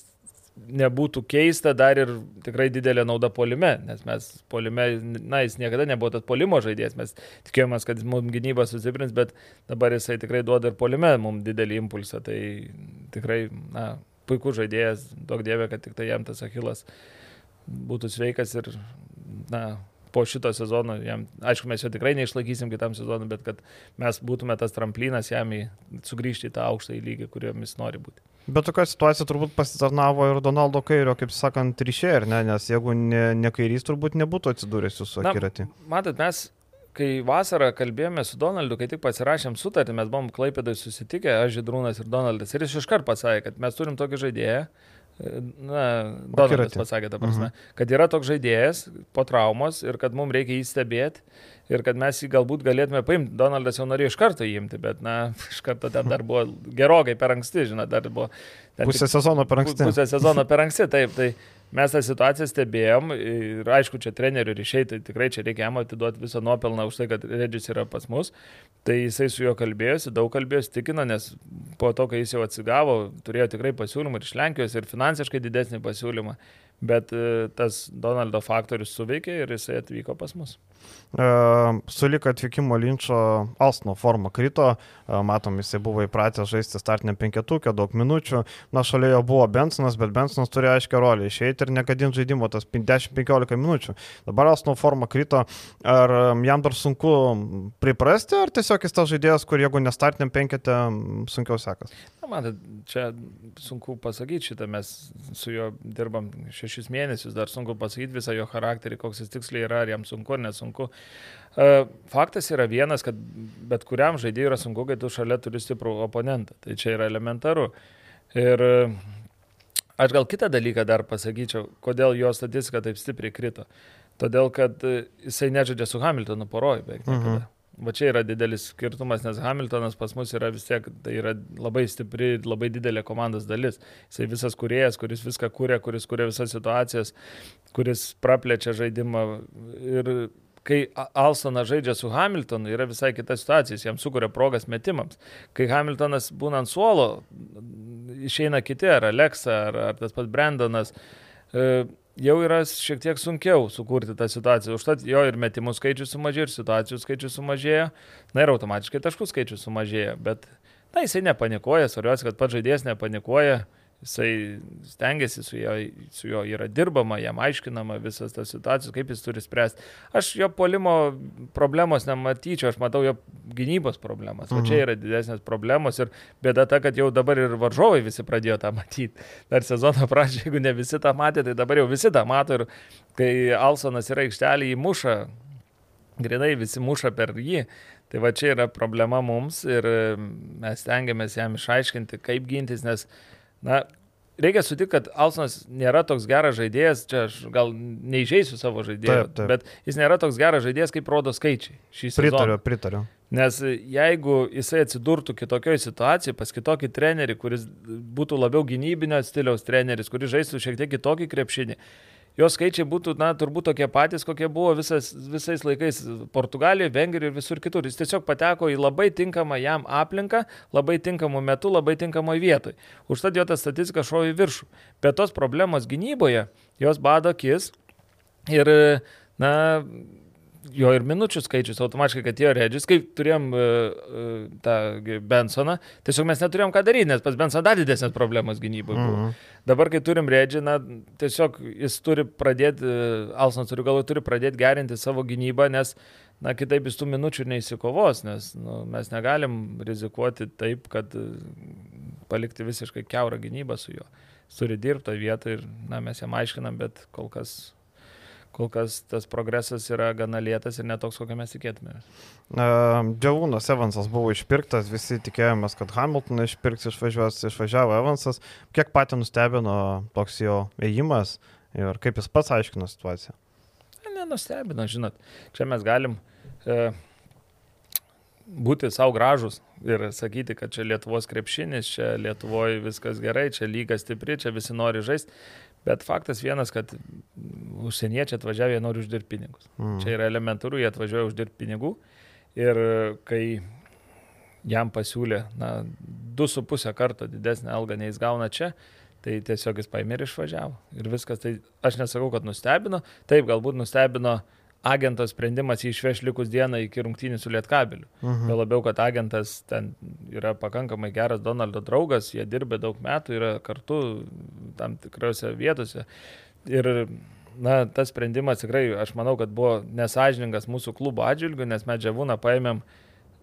nebūtų keista, dar ir tikrai didelė nauda polime, nes mes polime, na, jis niekada nebuvo tas polimo žaidėjas, mes tikėjomės, kad mums gynyba sustiprins, bet dabar jisai tikrai duoda ir polime mums didelį impulsą, tai tikrai, na, puikus žaidėjas, daug dievė, kad tik tai jam tas achilas būtų sveikas ir, na, po šito sezono, jam, aišku, mes jo tikrai neišlaikysim kitam sezonui, bet kad mes būtume tas tramplinas jam į, sugrįžti į tą aukštą į lygį, kuriomis nori būti. Bet tokia situacija turbūt pasitarnavo ir Donaldo Kairio, kaip sakant, ryšė, ar ne? Nes jeigu ne, ne kairys, turbūt nebūtų atsidūręs jūsų akiratį. Matot, mes, kai vasarą kalbėjome su Donaldu, kai tik pasirašėm sutartį, mes buvom Klaipėdai susitikę, aš Židrūnas ir Donaldas. Ir jis iškart pasakė, kad mes turim tokį žaidėją, na, Donaldas pasakė, ta prasme, mhm. kad yra toks žaidėjas po traumos ir kad mums reikia jį stebėti ir kad mes jį galbūt galėtume paimti. Donaldas jau norėjo iš karto įimti, bet, na, <laughs> iš karto ten dar buvo gerokai per anksti, žinot, dar buvo. Pusę sezono per anksti. Pusę sezono per anksti, taip. Tai mes tą situaciją stebėjom ir aišku, čia trenerių ryšiai, tai tikrai čia reikia jam atiduoti visą nuopelną už tai, kad Redžis yra pas mus. Tai jisai su juo kalbėjosi, daug kalbėjosi, tikino, nes po to, kai jis jau atsigavo, turėjo tikrai pasiūlymą ir iš Lenkijos, ir finansiškai didesnį pasiūlymą. Bet e, tas Donaldo faktorius suveikė ir jisai atvyko pas mus. Sulik atvykimo linčio Alsno forma krito, matom, jisai buvo įpratęs žaisti startinę penketukę, daug minučių, na šalia jo buvo Bensonas, bet Bensonas turėjo aiškę rolę išeiti ir nekadinti žaidimo tas 10-15 minučių. Dabar Alsno forma krito, ar jam dar sunku priprasti, ar tiesiog jis tas žaidėjas, kur jeigu nestartiniam penketę sunkiau sekas? Na, matot, čia sunku pasakyti šitą, mes su juo dirbam šeši šešis mėnesius, dar sunku pasakyti visą jo charakterį, koks jis tiksliai yra, ar jam sunku ar nesunku. E, faktas yra vienas, kad bet kuriam žaidėjui yra sunku, kai tu šalia turi stiprų oponentą. Tai čia yra elementaru. Ir e, aš gal kitą dalyką dar pasakyčiau, kodėl jo statistika taip stipriai krito. Todėl, kad e, jisai nežaidžia su Hamiltonu poroj beveik. Mhm. Va čia yra didelis skirtumas, nes Hamiltonas pas mus yra vis tiek, tai yra labai stipri, labai didelė komandos dalis. Jisai visas kuriejas, kuris viską kūrė, kuris kūrė visas situacijas, kuris praplečia žaidimą. Ir kai Alsonas žaidžia su Hamiltonu, yra visai kita situacija, jis jam sukuria progas metimams. Kai Hamiltonas būna ant suolo, išeina kiti, ar Alexa, ar, ar tas pats Brandonas. E, jau yra šiek tiek sunkiau sukurti tą situaciją. Užtat jo ir metimų skaičius sumažėjo, ir situacijų skaičius sumažėjo, na ir automatiškai taškų skaičius sumažėjo. Bet, na, jisai nepanikuoja, svarbiausia, kad pats žaidėjas nepanikuoja. Jisai stengiasi su juo, su juo yra dirbama, jam aiškinama visas tas situacijas, kaip jis turi spręsti. Aš jo polimo problemos nematyčiau, aš matau jo gynybos problemas. Mhm. O čia yra didesnės problemos ir bėda ta, kad jau dabar ir varžovai visi pradėjo tą matyti. Dar sezono pradžioje, jeigu ne visi tą matė, tai dabar jau visi tą mato ir kai Alsonas yra aikštelį įmuša, grinai visi muša per jį. Tai va čia yra problema mums ir mes tengiamės jam išaiškinti, kaip gintis, nes Na, reikia sutikti, kad Alsonas nėra toks geras žaidėjas, čia aš gal neižeisiu savo žaidėjo, taip, taip. bet jis nėra toks geras žaidėjas, kaip rodo skaičiai. Pritariu, sezoną. pritariu. Nes jeigu jisai atsidurtų kitokioje situacijoje, pas kitokį trenerį, kuris būtų labiau gynybinio stiliaus treneris, kuris žaistų šiek tiek kitokį krepšinį, jo skaičiai būtų, na, turbūt tokie patys, kokie buvo visas, visais laikais Portugalijoje, Vengrijoje ir visur kitur. Jis tiesiog pateko į labai tinkamą jam aplinką, labai tinkamų metų, labai tinkamoje vietoje. Užtat jo ta statistika šovė į viršų. Bet tos problemos gynyboje, jos bado akis ir, na, jo ir minučių skaičius automatiškai, kad jo redžis, kai turėjom uh, tą Bensoną, tiesiog mes neturėjom ką daryti, nes pas Bensoną dar didesnės problemos gynyboje buvo. Mhm. Dabar, kai turim redžį, na, tiesiog jis turi pradėti, uh, Alsonas turi galvoje, turi pradėti gerinti savo gynybą, nes, na, kitaip jis tų minučių neįsikovos, nes nu, mes negalim rizikuoti taip, kad uh, palikti visiškai keurą gynybą su juo. Jis turi dirbti tą vietą ir, na, mes jam aiškinam, bet kol kas kol kas tas progresas yra gana lėtas ir netoks, kokią mes tikėtume. Džiavūnas Evansas buvo išpirktas, visi tikėjomės, kad Hamiltoną išpirks, išvažiuos, išvažiavo Evansas. Kiek patį nustebino toks jo ėjimas ir kaip jis pats aiškino situaciją? Nenustebino, žinot, čia mes galim e, būti savo gražus ir sakyti, kad čia Lietuvos krepšinis, čia Lietuvoje viskas gerai, čia lyga stipri, čia visi nori žaisti. Bet faktas vienas, kad užsieniečiai atvažiavę nori uždirbti pinigus. Mm. Čia yra elementaru, jie atvažiuoja uždirbti pinigų. Ir kai jam pasiūlė, na, du su pusę karto didesnę algą nei jis gauna čia, tai tiesiog jis paėmė ir išvažiavo. Ir viskas, tai aš nesakau, kad nustebino. Taip, galbūt nustebino uh, agento sprendimas jį išveš likus dieną iki rungtynių su Lietkabeliu. Uh -huh. Jau labiau, kad agentas ten yra pakankamai geras Donaldo draugas, jie dirba daug metų, yra kartu tam tikrose vietose. Ir na, tas sprendimas tikrai, aš manau, kad buvo nesažiningas mūsų klubo atžvilgių, nes mes džiavūną paėmėm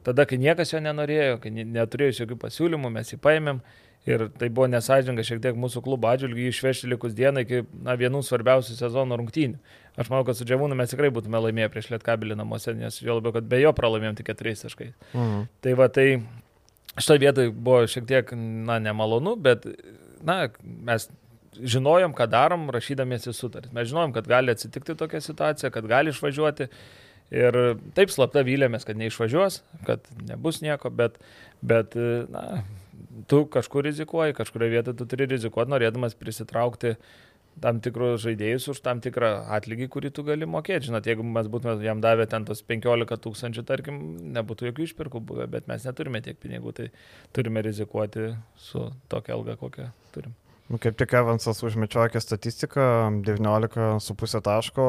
tada, kai niekas jo nenorėjo, kai neturėjo jokių pasiūlymų, mes jį paėmėm. Ir tai buvo nesažininga šiek tiek mūsų klubo atžvilgių išvežti likus dieną iki na, vienų svarbiausių sezono rungtynių. Aš manau, kad su Džiavūnu mes tikrai būtume laimėję prieš Lietkabelį namuose, nes jo labiau, kad be jo pralaimėjom tik keturiais taškais. Mhm. Tai va, tai šitoje vietoje buvo šiek tiek, na, nemalonu, bet, na, mes žinojom, ką darom, rašydamiesi sutartį. Mes žinojom, kad gali atsitikti tokia situacija, kad gali išvažiuoti. Ir taip slapta vylėmės, kad neišvažiuos, kad nebus nieko, bet, bet na, tu kažkur rizikuoji, kažkurioje vietoje tu turi rizikuoti, norėdamas prisitraukti tam tikrus žaidėjus už tam tikrą atlygį, kurį tu gali mokėti. Žinot, jeigu mes būtume jam davę ten tos 15 tūkstančių, tarkim, nebūtų jokių išpirkų buvę, bet mes neturime tiek pinigų, tai turime rizikuoti su tokia alga, kokią turim. Nu, kaip tik Evansas užmečioja statistiką, 19,5 taško,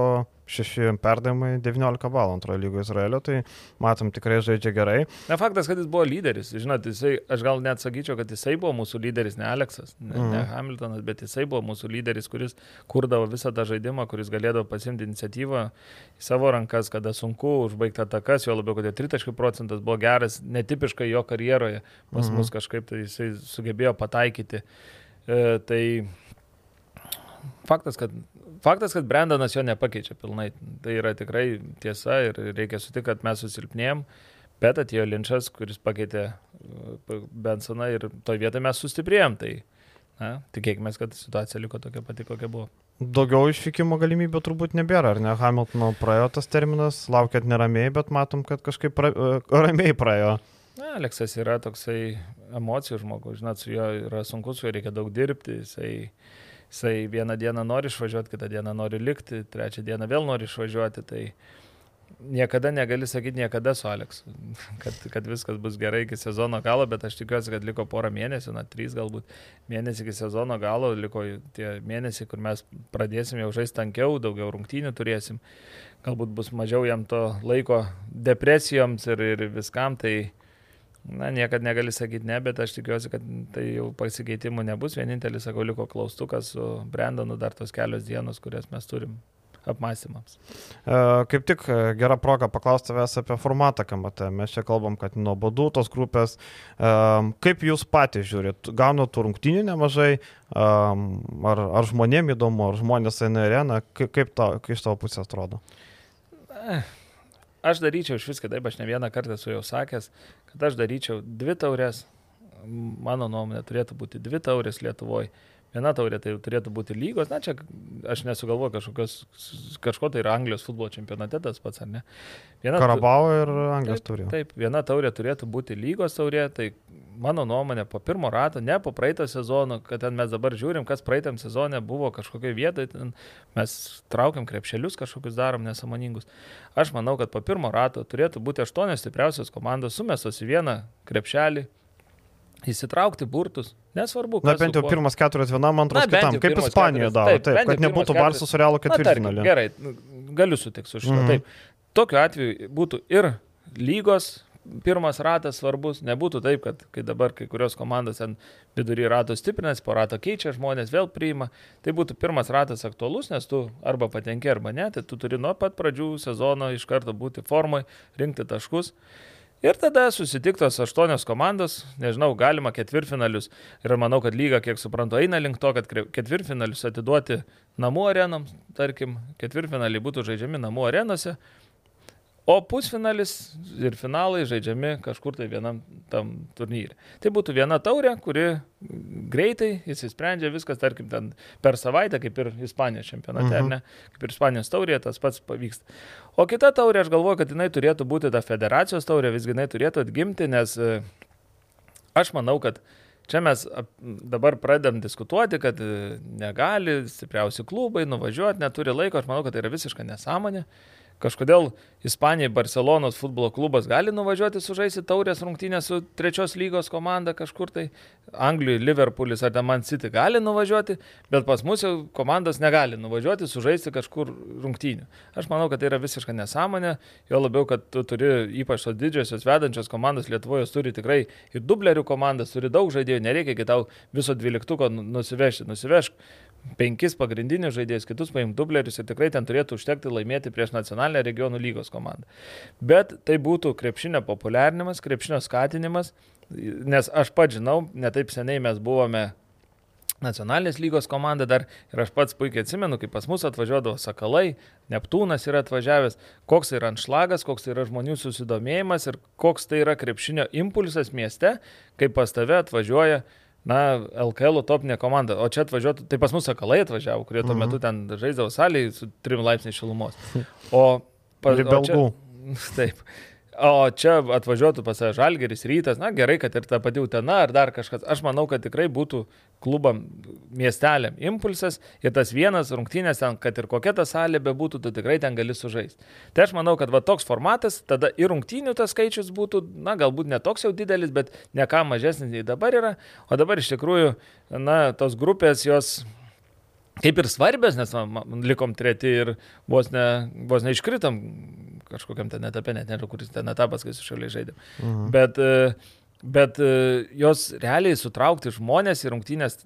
6 perdavimai, 19 balų antrojo lygo Izraelio, tai matom tikrai žaidžia gerai. Na, faktas, kad jis buvo lyderis, žinot, jisai, aš gal net sakyčiau, kad jisai buvo mūsų lyderis, ne Aleksas, ne, mm. ne Hamiltonas, bet jisai buvo mūsų lyderis, kuris kurdavo visą tą žaidimą, kuris galėdavo pasimti iniciatyvą į savo rankas, kada sunku užbaigti atakas, jo labiau, kad jo tritaškių procentas buvo geras, netipiškai jo karjeroje, pas mm. mus kažkaip tai jisai sugebėjo pataikyti. E, tai faktas, kad, faktas, kad Brendanas jo nepakeičia pilnai. Tai yra tikrai tiesa ir reikia sutikti, kad mes susilpnėjom, bet atėjo Linčas, kuris pakeitė e, Bensoną ir toje vietoje mes sustiprėjom. Tai na, tikėkime, kad situacija liko tokia pati, kokia buvo. Daugiau išvykimo galimybių turbūt nebėra, ar ne? Hamiltono praėjo tas terminas, laukiat neramiai, bet matom, kad kažkaip pra, e, ramiai praėjo. Na, Aleksas yra toksai emocijų žmogus, žinot, su juo yra sunku, su juo reikia daug dirbti, jisai, jisai vieną dieną nori išvažiuoti, kitą dieną nori likti, trečią dieną vėl nori išvažiuoti, tai niekada negali sakyti niekada su Aleksu, <laughs> kad, kad viskas bus gerai iki sezono galo, bet aš tikiuosi, kad liko porą mėnesių, na, trys galbūt mėnesių iki sezono galo, liko tie mėnesiai, kur mes pradėsim jau žaisti tankiau, daugiau rungtynių turėsim, galbūt bus mažiau jam to laiko depresijoms ir, ir viskam, tai Na, niekada negali sakyti ne, bet aš tikiuosi, kad tai jau pasikeitimų nebus. Vienintelis, sakau, liko klaustukas su Brendonu dar tos kelios dienos, kurias mes turim apmąstymams. E, kaip tik e, gera proga paklausti tavęs apie formatą KMT. Mes čia kalbam, kad nuobodu tos grupės. E, kaip jūs patys žiūrit? Gaunu tų rungtynių nemažai, ar, ar žmonėm įdomu, ar žmonės eina į areną, kaip, kaip, to, kaip iš tavo pusės atrodo? Aš daryčiau iš viską, taip aš ne vieną kartą esu jau sakęs, kad aš daryčiau dvi taurės, mano nuomonė turėtų būti dvi taurės Lietuvoje Viena taurė tai turėtų būti lygos, na čia aš nesugalvoju kažkokios, kažko tai yra Anglijos futbolo čempionate tas pats, ar ne? Viena Karabao ir Anglijos taurė. Taip, viena taurė turėtų būti lygos taurė, tai mano nuomonė po pirmo rato, ne po praeito sezono, kad ten mes dabar žiūrim, kas praeitam sezone buvo kažkokioje vietoje, ten mes traukiam krepšelius kažkokius darom nesamoningus. Aš manau, kad po pirmo rato turėtų būti aštuonios stipriausios komandos sumestos į vieną krepšelį Įsitraukti burtus, nesvarbu. Na bent jau pirmas keturias vienam, antras Na, kitam, kaip Ispanijoje daro, taip, taip kad nebūtų Barsas su Realu ketvirtfinalį. Gerai, galiu sutikti su šito. Mm -hmm. Taip, tokiu atveju būtų ir lygos pirmas ratas svarbus, nebūtų taip, kad kai dabar kai kurios komandos ant vidury rato stiprinasi, po rato keičia, žmonės vėl priima, tai būtų pirmas ratas aktualus, nes tu arba patenki, arba ne, tai tu turi nuo pat pradžių sezono iš karto būti formai, rinkti taškus. Ir tada susitiktos aštuonios komandos, nežinau, galima ketvirtfinalius. Ir manau, kad lyga, kiek suprantu, eina link to, kad ketvirtfinalius atiduoti namų arenams, tarkim, ketvirtfinaliai būtų žaidžiami namų arenose, O pusfinalis ir finalai žaidžiami kažkur tai vienam tam turnyrė. Tai būtų viena taurė, kuri greitai įsisprendžia viskas, tarkim, ten per savaitę, kaip ir Ispanijos čempionate, mhm. ne? Kaip ir Ispanijos taurė, tas pats pavyksta. O kita taurė, aš galvoju, kad jinai turėtų būti ta federacijos taurė, visgi jinai turėtų atgimti, nes e, aš manau, kad Čia mes dabar pradedam diskutuoti, kad e, negali stipriausi klubai nuvažiuoti, neturi laiko, aš manau, kad tai yra visiška nesąmonė. Kažkodėl Ispanijai Barcelonos futbolo klubas gali nuvažiuoti sužaisti taurės rungtynę su trečios lygos komanda kažkur tai. Anglijoje Liverpoolis ar Man City gali nuvažiuoti, bet pas mus jau komandos negali nuvažiuoti sužaisti kažkur rungtynių. Aš manau, kad tai yra visiška nesąmonė, jo labiau, kad tu turi ypač tos didžiosios vedančios komandos Lietuvoje, turi tikrai ir dublerių komandas, turi daug žaidėjų, nereikia kitau viso dvyliktuko nusivežti. Nusivežk penkis pagrindinius žaidėjus, kitus paim dublerius ir tikrai ten turėtų užtekti laimėti prieš nacionalinę regionų lygos komandą. Bet tai būtų krepšinio populiarinimas, krepšinio skatinimas, nes aš pats žinau, netaip seniai mes buvome nacionalinės lygos komanda dar ir aš pats puikiai atsimenu, kai pas mus atvažiuodavo Sakalai, Neptūnas yra atvažiavęs, koks tai yra anšlagas, koks tai yra žmonių susidomėjimas ir koks tai yra krepšinio impulsas mieste, kai pas tave atvažiuoja na, LKL topinė komanda, o čia atvažiuotų, tai pas mus sakalai atvažiavo, kurie tuo mhm. metu ten žaisdavo salėje su 3 laipsniais šilumos. <laughs> O, pa, o čia, <laughs> taip. O čia atvažiuotų pas Žalgeris rytas, na gerai, kad ir ta pati Utena ar dar kažkas. Aš manau, kad tikrai būtų klubam, miesteliam impulsas ir tas vienas rungtynės ten, kad ir kokia ta salė bebūtų, tu tikrai ten gali sužaisti. Tai aš manau, kad va toks formatas, tada ir rungtynių tas skaičius būtų, na galbūt ne toks jau didelis, bet ne ką mažesnis nei dabar yra. O dabar iš tikrųjų, na, tos grupės jos kaip ir svarbios, nes man, likom treti ir vos, ne, vos neiškritom kažkokiam ten etape, net nežinau, kuris ten etapas, kai su šaliai žaidėm. Mhm. Bet, e, bet e, jos realiai sutraukti žmonės į rungtynės,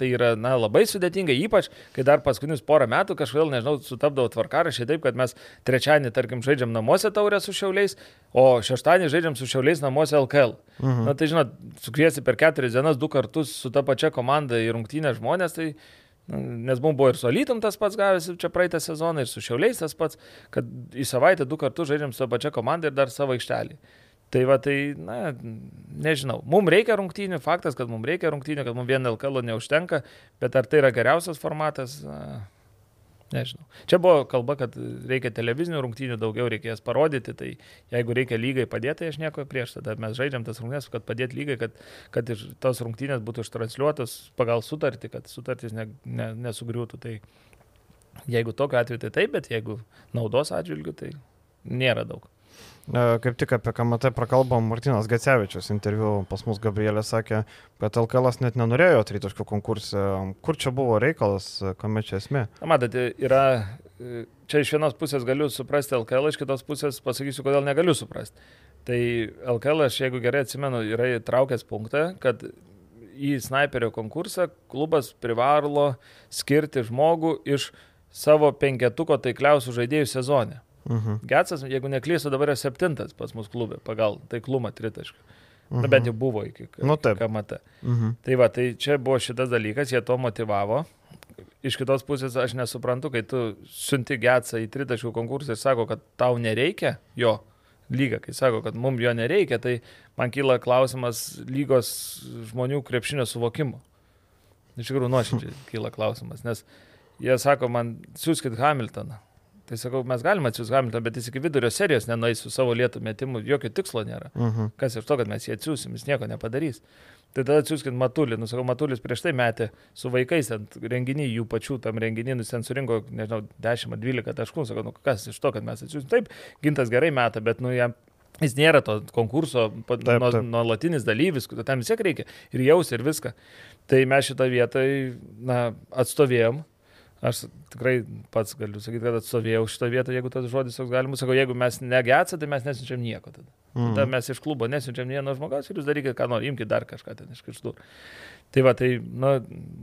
tai yra na, labai sudėtinga, ypač kai dar paskutinius porą metų kažkodėl, nežinau, sutapdavo tvarkarašiai taip, kad mes trečiadienį, tarkim, žaidžiam namuose taurę su šiauliais, o šeštadienį žaidžiam su šiauliais namuose LKL. Mhm. Na tai žinot, sukviesi per keturias dienas du kartus su ta pačia komanda į rungtynę žmonės, tai Nes mums buvo ir su Alytum tas pats gavęs čia praeitą sezoną, ir su Šiauliais tas pats, kad į savaitę du kartus žaidžiam su pačia komanda ir dar savo aikštelį. Tai va, tai, na, nežinau. Mums reikia rungtynių, faktas, kad mums reikia rungtynių, kad mums vien LKL neužtenka, bet ar tai yra geriausias formatas? Na, Nežinau. Čia buvo kalba, kad reikia televizinių rungtynių daugiau reikės parodyti, tai jeigu reikia lygai padėti, tai aš nieko prieš, tada mes žaidžiam tas rungtynės, kad padėti lygai, kad, kad tos rungtynės būtų ištransliuotos pagal sutartį, kad sutartys ne, ne, nesugriūtų. Tai jeigu tokiu atveju tai taip, bet jeigu naudos atžvilgiu, tai nėra daug. Kaip tik apie KMT prakalbom, Martinas Gacevičius interviu pas mus Gabrielė sakė, kad LKL net nenorėjo tritaškių konkursą. Kur čia buvo reikalas, kame čia esmė? Matote, yra, čia iš vienos pusės galiu suprasti LKL, iš kitos pusės pasakysiu, kodėl negaliu suprasti. Tai LKL, aš jeigu gerai atsimenu, yra įtraukęs punktą, kad į snaiperio konkursą klubas privalo skirti žmogų iš savo penketuko taikliausių žaidėjų sezone. Mhm. Getsas, jeigu neklysiu, dabar yra septintas pas mus klube pagal taiklumą tritaškių. -huh. Na, mhm. bent jau buvo iki nu, KMT. Uh mhm. Tai va, tai čia buvo šitas dalykas, jie to motivavo. Iš kitos pusės aš nesuprantu, kai tu siunti Getsą į tritaškių konkursą ir sako, kad tau nereikia jo lygą, kai sako, kad mums jo nereikia, tai man kyla klausimas lygos žmonių krepšinio suvokimo. Iš tikrųjų, nuoširdžiai <laughs> kyla klausimas, nes jie sako, man siūskit Hamiltoną. Tai sakau, mes galime atsiųsti Hamiltoną, bet jis iki vidurio serijos nenueis su savo lietų metimu, jokio tikslo nėra. Uh mhm. -huh. Kas iš to, kad mes jį atsiųsim, jis nieko nepadarys. Tai tada atsiųskit Matulį, nu sakau, Matulis prieš tai metė su vaikais ant renginį, jų pačių tam renginį, nu ten surinko, nežinau, 10-12 taškų, sakau, nu kas iš to, kad mes atsiųsim. Taip, gintas gerai metą, bet nu jam Jis nėra to konkurso nuolatinis dalyvis, tam vis tiek reikia ir jaus ir viską. Tai mes šitą vietą na, atstovėjom, Aš tikrai pats galiu sakyti, kad atstovėjau šitą vietą, jeigu tas žodis toks galimas. Sakau, jeigu mes negetsą, tai mes nesinčiam nieko tada. Mm. Tada mes iš klubo nesinčiam vieno žmogaus ir jūs darykite, ką nori, imkite dar kažką ten iš kištų. Tai va, tai, na,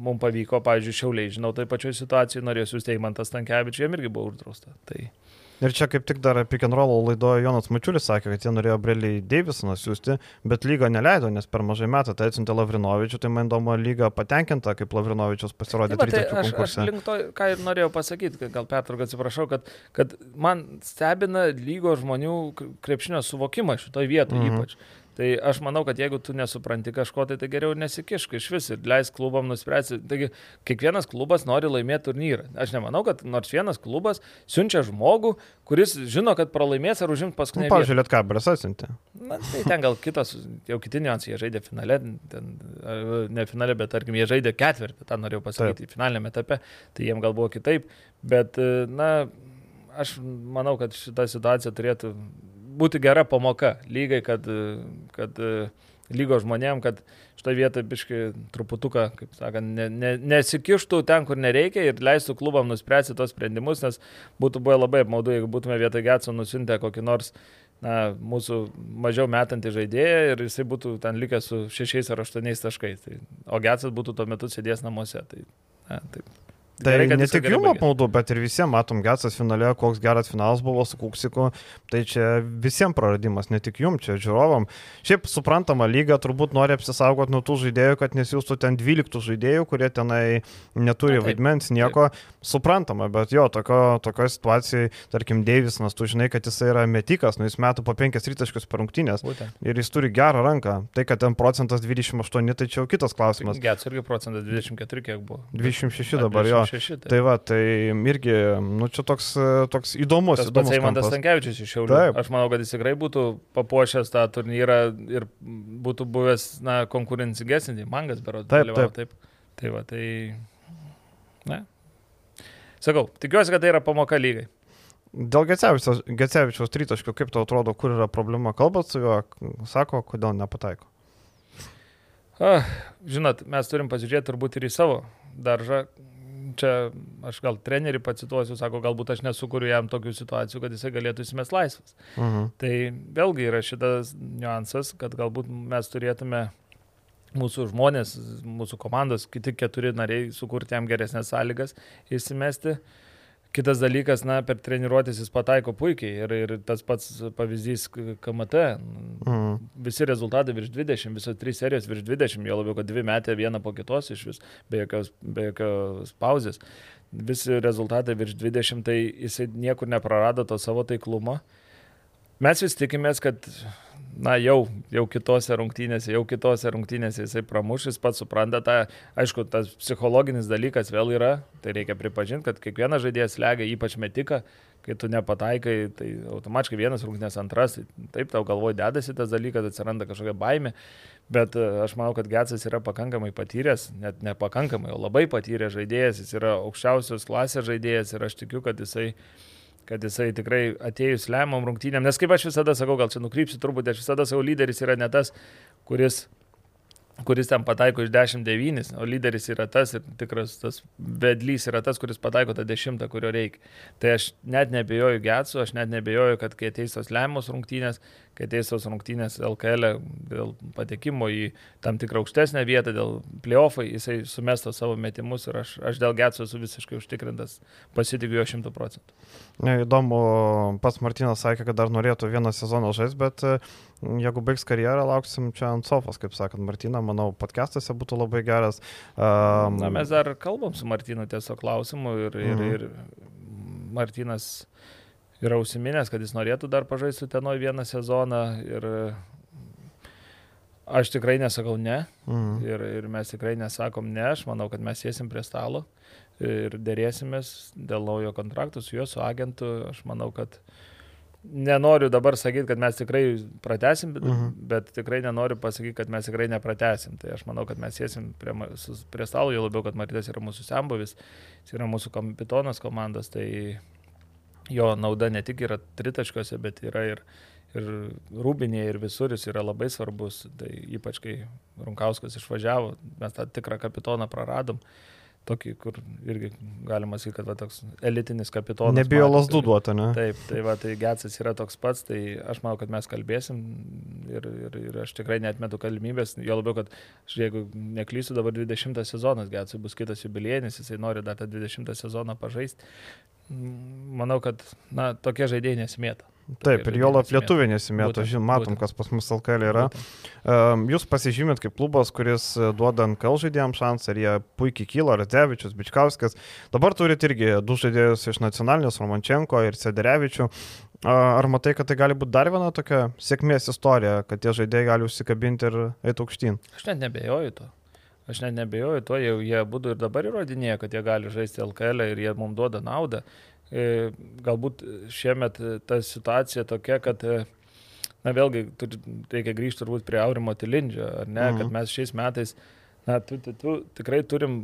mums pavyko, pavyzdžiui, šiauliai, žinau, tai pačioje situacijoje norėjau siūsti Eimantas Tankievičius, jam irgi buvo uždrausta. Tai... Ir čia kaip tik dar pick and roll laidoje Jonas Mačiulis sakė, kad jie norėjo Brelį Davisoną siūsti, bet lyga neleido, nes per mažai metų tai atsiuntė Lavrinovičių, tai man įdomu, lyga patenkinta, kaip Lavrinovičius pasirodė tai, tai aš, konkurse. Aš link to, ką ir norėjau pasakyti, gal pertrauką atsiprašau, kad, kad man stebina lygo žmonių krepšinio suvokimą šitoje vietoje mhm. ypač. Tai aš manau, kad jeigu tu nesupranti kažko, tai, tai geriau nesikišk iš vis ir leis klubam nuspręsti. Taigi, kiekvienas klubas nori laimėti turnyrą. Aš nemanau, kad nors vienas klubas siunčia žmogų, kuris žino, kad pralaimės ar užims paskutinį. Nu, pavyzdžiui, Lietkabras atsiuntė. Na, tai ten gal kitas, jau kiti niuansai, jie žaidė finale, ten, ne finale, bet tarkim, jie žaidė ketvirtį, tą norėjau pasakyti, Taip. finaliniame etape, tai jiems gal buvo kitaip. Bet, na, aš manau, kad šita situacija turėtų būti gera pamoka lygai, kad, kad lygos žmonėm, kad šitoje vietoje biški truputuką, kaip sakant, ne, ne, nesikištų ten, kur nereikia ir leistų klubam nuspręsti tos sprendimus, nes būtų buvę labai apmaudu, jeigu būtume vietoj Getso nusintę kokį nors na, mūsų mažiau metantį žaidėją ir jisai būtų ten likęs su šešiais ar aštuoniais taškais. Tai, o Getsas būtų tuo metu sėdės namuose. Tai, na, taip. Tai gerai, ne tik jum apmaudu, bet ir visiems matom, Getsas finale, koks geras finalas buvo su Kuksiku, tai čia visiems praradimas, ne tik jum, čia žiūrovam. Šiaip suprantama, lyga turbūt nori apsisaugoti nuo tų žaidėjų, kad nesiūstų ten 12 žaidėjų, kurie tenai neturi Na, taip, vaidmens, nieko. Taip. Suprantama, bet jo, tokio, tokio situacijai, tarkim, Deivisas, tu žinai, kad jis yra metikas, nu jis metų po 5 rytaškius per rungtynės Būtent. ir jis turi gerą ranką. Tai, kad ten procentas 28, tai čia jau kitas klausimas. Getsas irgi procentas 24 kiek buvo. 26 dabar jo. 26. Tai. tai va, tai irgi, nu čia toks, toks įdomus. Tas pats Eimantas Stankievičius iš Šiaulių. Aš manau, kad jis tikrai būtų papuošęs tą turnyrą ir būtų buvęs, na, konkurencingesnis, mangas berodas. Taip, taip. taip. Tai va, tai, na. Sakau, tikiuosi, kad tai yra pamoka lygai. Dėl Gecevičiaus tritaškio, kaip tau atrodo, kur yra problema, kalbat su juo, sako, kodėl nepataiko? Ah, žinot, mes turim pasižiūrėti turbūt ir į savo daržą, čia aš gal trenerių pacituosiu, sako, galbūt aš nesukuriu jam tokių situacijų, kad jisai galėtų įsimest laisvas. Mhm. Tai vėlgi yra šitas niuansas, kad galbūt mes turėtume mūsų žmonės, mūsų komandos, kiti keturi nariai sukurti jam geresnės sąlygas įsimesti. Uh, Kitas dalykas, na, per treniruotės jis pataiko puikiai ir, ir tas pats pavyzdys KMT. Mhm. Visi rezultatai virš 20, visos trys serijos virš 20, jo labiau, kad dvi metė vieną po kitos iš vis, be jokios, be jokios pauzės. Visi rezultatai virš 20, tai jisai niekur neprarado to savo taiklumo. Mes vis tikimės, kad na, jau, jau kitose rungtynėse, jau kitose rungtynėse jisai pramuš, jis pats supranta tą, aišku, tas psichologinis dalykas vėl yra, tai reikia pripažinti, kad kiekvienas žaidėjas legia, ypač metika, kai tu nepataikai, tai automatiškai vienas rungtynės antras, tai taip tau galvoj dedasi tas dalykas, atsiranda kažkokia baime, bet e, aš manau, kad Getsas yra pakankamai patyręs, net nepakankamai, o labai patyręs žaidėjas, jis yra aukščiausios klasės žaidėjas ir aš tikiu, kad jisai kad jisai tikrai atėjus lemiamam rungtynėm, nes kaip aš visada sakau, gal čia nukrypsiu turbūt, aš visada sakau, lyderis yra ne tas, kuris kuris ten pataiko iš 10-9, o lyderis yra tas ir tikras tas vedlys yra tas, kuris pataiko tą 10, kurio reikia. Tai aš net nebejoju Getsu, aš net nebejoju, kad kai ateis tos lemiamos rungtynės, kai ateis tos rungtynės LKL e dėl patekimo į tam tikrą aukštesnę vietą, dėl playoffai, jisai sumesto savo metimus ir aš, aš dėl Getsu esu visiškai užtikrintas, pasitikiu jo 100 procentų. Įdomu, pats Martinas sakė, kad dar norėtų vieną sezoną žaisti, bet jeigu baigs karjerą, lauksim čia ant sofos, kaip sakant, Martina, manau, podcastuose būtų labai geras. Um... Na, mes dar kalbam su Martinu tiesiog klausimu ir, ir, mhm. ir Martinas yra užsiminęs, kad jis norėtų dar pažaisti tenoj vieną sezoną ir aš tikrai nesakau ne mhm. ir, ir mes tikrai nesakom ne, aš manau, kad mes sėsim prie stalo ir dėrėsimės dėl naujo kontrakto su juo, su agentu, aš manau, kad nenoriu dabar sakyti, kad mes tikrai pratesim, bet, uh mhm. -huh. bet tikrai nenoriu pasakyti, kad mes tikrai nepratesim. Tai aš manau, kad mes sėsim prie, prie stalo, jau labiau, kad Martytas yra mūsų sembuvis, jis yra mūsų kapitonas komandos, tai jo nauda ne tik yra tritaškiuose, bet yra ir, ir rūbinėje, ir visur jis yra labai svarbus. Tai ypač kai Runkauskas išvažiavo, mes tą tikrą kapitoną praradom. tokį, kur irgi galima sakyti, kad va, toks elitinis kapitonas. Nebijo lasdų duoti, ne? Taip, tai va, tai Getsas yra toks pats, tai aš manau, kad mes kalbėsim ir, ir, ir aš tikrai netmetu galimybės, jo labiau, kad aš, jeigu neklysiu, dabar 20 sezonas Getsui bus kitas jubiliejinis, jisai nori dar tą 20 sezoną pažaisti. Manau, kad, na, tokie žaidėjai nesimėta. Taip, ir jo lietuvių nesimėto, žin, matom, būtent. kas pas mus LKL yra. Būtent. Jūs pasižymėt kaip klubas, kuris e, duoda NKL žaidėjams šansą ir jie puikiai kyla, Radzevičius, Bičkauskas. Dabar turit irgi du žaidėjus iš nacionalinės, Romančenko ir Sederevičių. Ar matai, kad tai gali būti dar viena tokia sėkmės istorija, kad tie žaidėjai gali užsikabinti ir eiti aukštyn? Aš net nebejoju to. Aš net nebejoju to, jau jie būtų ir dabar įrodinėję, kad jie gali žaisti LKL ir jie mums duoda naudą. E, galbūt šiemet ta situacija tokia, kad, e, na vėlgi, reikia grįžti turbūt prie Aurimo Tilindžio, ar ne, mhm. kad mes šiais metais, na, tu, tu, tu, tikrai turim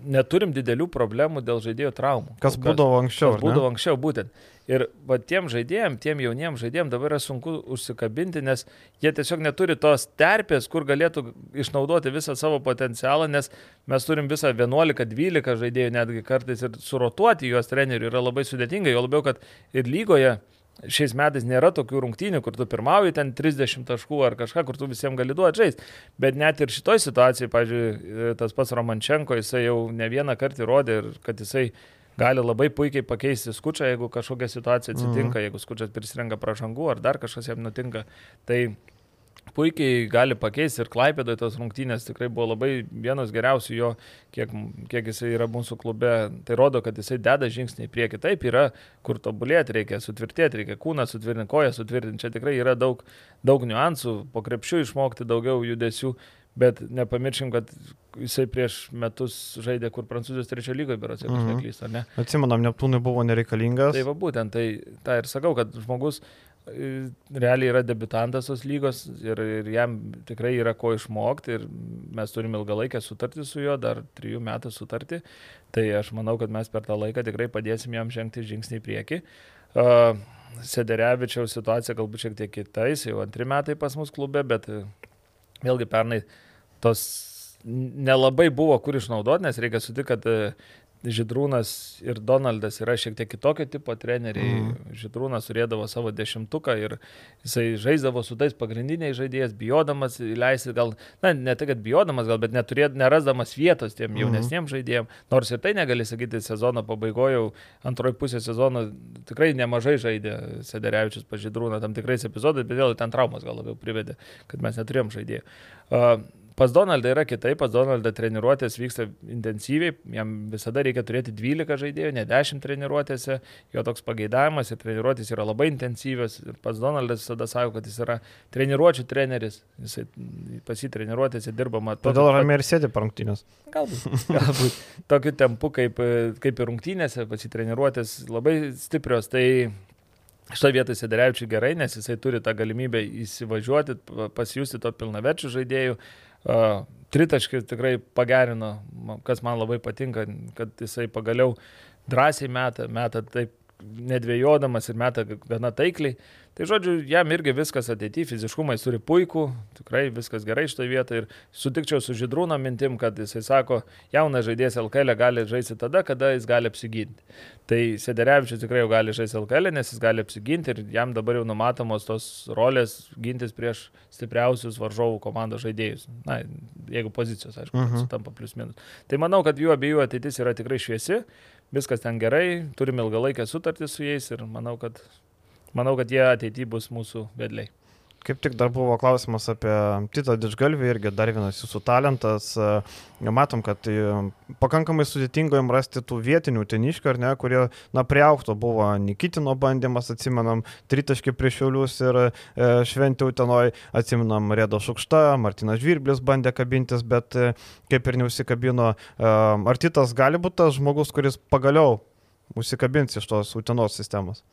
neturim didelių problemų dėl žaidėjų traumų. Kas būdavo anksčiau? Kas būdavo anksčiau, būtent. Ir va tiem žaidėjim, tiem jauniem žaidėjim dabar yra sunku užsikabinti, nes jie tiesiog neturi tos terpės, kur galėtų išnaudoti visą savo potencialą, nes mes turim visą 11-12 žaidėjų netgi kartais ir surotuoti juos trenerių yra labai sudėtinga, jo labiau, kad ir lygoje šiais metais nėra tokių rungtynių, kur tu pirmauji ten 30 taškų ar kažką, kur tu visiems gali duoti žaisti. Bet net ir šitoj situacijai, pavyzdžiui, tas pats Romančenko, jisai jau ne vieną kartą įrodė, kad jisai gali labai puikiai pakeisti skučią, jeigu kažkokia situacija atsitinka, mhm. jeigu skučias prisirenka pražangų ar dar kažkas jam nutinka. Tai puikiai gali pakeisti ir Klaipėdoje tos rungtynės tikrai buvo labai vienas geriausių jo, kiek, kiek jisai yra mūsų klube. Tai rodo, kad jisai deda žingsnį į priekį. Taip yra, kur tobulėti, reikia sutvirtėti, reikia kūną sutvirtinti, koją sutvirtinti. Čia tikrai yra daug, daug niuansų, po krepšių išmokti daugiau judesių. Bet nepamirškim, kad jisai prieš metus žaidė kur Prancūzijos trečio lygoje, berots, jeigu mm -hmm. neklystu, ne? Atsimenam, Neptūnui buvo nereikalingas. Tai va būtent, tai tą ir sakau, kad žmogus realiai yra debutantas tos lygos ir, ir jam tikrai yra ko išmokti ir mes turime ilgalaikę sutartį su juo, dar trijų metų sutartį, tai aš manau, kad mes per tą laiką tikrai padėsim jam žengti žingsnį į priekį. Uh, Sederevičiaus situacija galbūt šiek tiek kitais, jau antri metai pas mus klube, bet vėlgi pernai tos nelabai buvo kur išnaudoti, nes reikia sutikti, kad Židrūnas ir Donaldas yra šiek tiek kitokio tipo treneriai. Mm. Židrūnas turėdavo savo dešimtuką ir jisai žaisdavo su tais pagrindiniais žaidėjais, bijodamas leisti gal, na, ne tai, kad bijodamas gal, bet neturėd, nerasdamas vietos tiem mhm. jaunesniem mm. žaidėjim. Nors ir tai negali sakyti, sezono pabaigoje, antroji pusė sezono tikrai nemažai žaidė Sederevičius pažydrūną tam tikrais epizodais, bet vėl ten traumas gal labiau privedė, kad mes neturėjom žaidėjų. Uh, Pas Donaldą yra kitaip, pas Donaldą treniruotės vyksta intensyviai, jam visada reikia turėti 12 žaidėjų, ne 10 treniruotėse, jo toks pageidavimas ir treniruotės yra labai intensyvios. Pas Donaldas visada sako, kad jis yra treniruočių treneris, jisai pas jį treniruotėse dirbama. Todėl ramiai ir sėdi parungtynės. Galbūt, <laughs> galbūt. Tokiu tempu kaip, kaip ir rungtynėse, pas jį treniruotės labai stiprios. Tai Šitoje vietoje Sederevičiui gerai, nes jisai turi tą galimybę įsivažiuoti, pasijusti to pilnaverčių žaidėjų. Tritaškis tikrai pagerino, kas man labai patinka, kad jisai pagaliau drąsiai meta, meta taip nedvėjodamas ir meta gana taikliai. Tai žodžiu, jam irgi viskas ateityje, fiziškumai turi puikų, tikrai viskas gerai šitoje vietoje ir sutikčiau su Židrūno mintim, kad jisai sako, jaunas žaidėjas LKL gali žaisti tada, kada jis gali apsiginti. Tai Sederevičius tikrai jau gali žaisti LKL, nes jis gali apsiginti ir jam dabar jau numatomos tos rolės gintis prieš stipriausius varžovų komandos žaidėjus. Na, jeigu pozicijos, aišku, uh mhm. -huh. sutampa plius minus. Tai manau, kad jų abiejų ateitis yra tikrai šviesi viskas ten gerai, turime ilgalaikę sutartį su jais ir manau, kad, manau, kad jie ateityje bus mūsų vedliai. Kaip tik dar buvo klausimas apie Tito Didžgalvį, irgi dar vienas jūsų talentas. Matom, kad tai pakankamai sudėtinga jam rasti tų vietinių teniškių, ar ne, kurie, na, prieaukto buvo Nikitino bandymas, atsimenam, tritaški prieš Šiaulius ir e, šventį Utenoj, atsimenam Rėdo Šukšta, Martinas Žvirblis bandė kabintis, bet e, kaip ir neusikabino. E, ar Titas gali būti tas žmogus, kuris pagaliau užsikabins iš tos Utenos sistemos?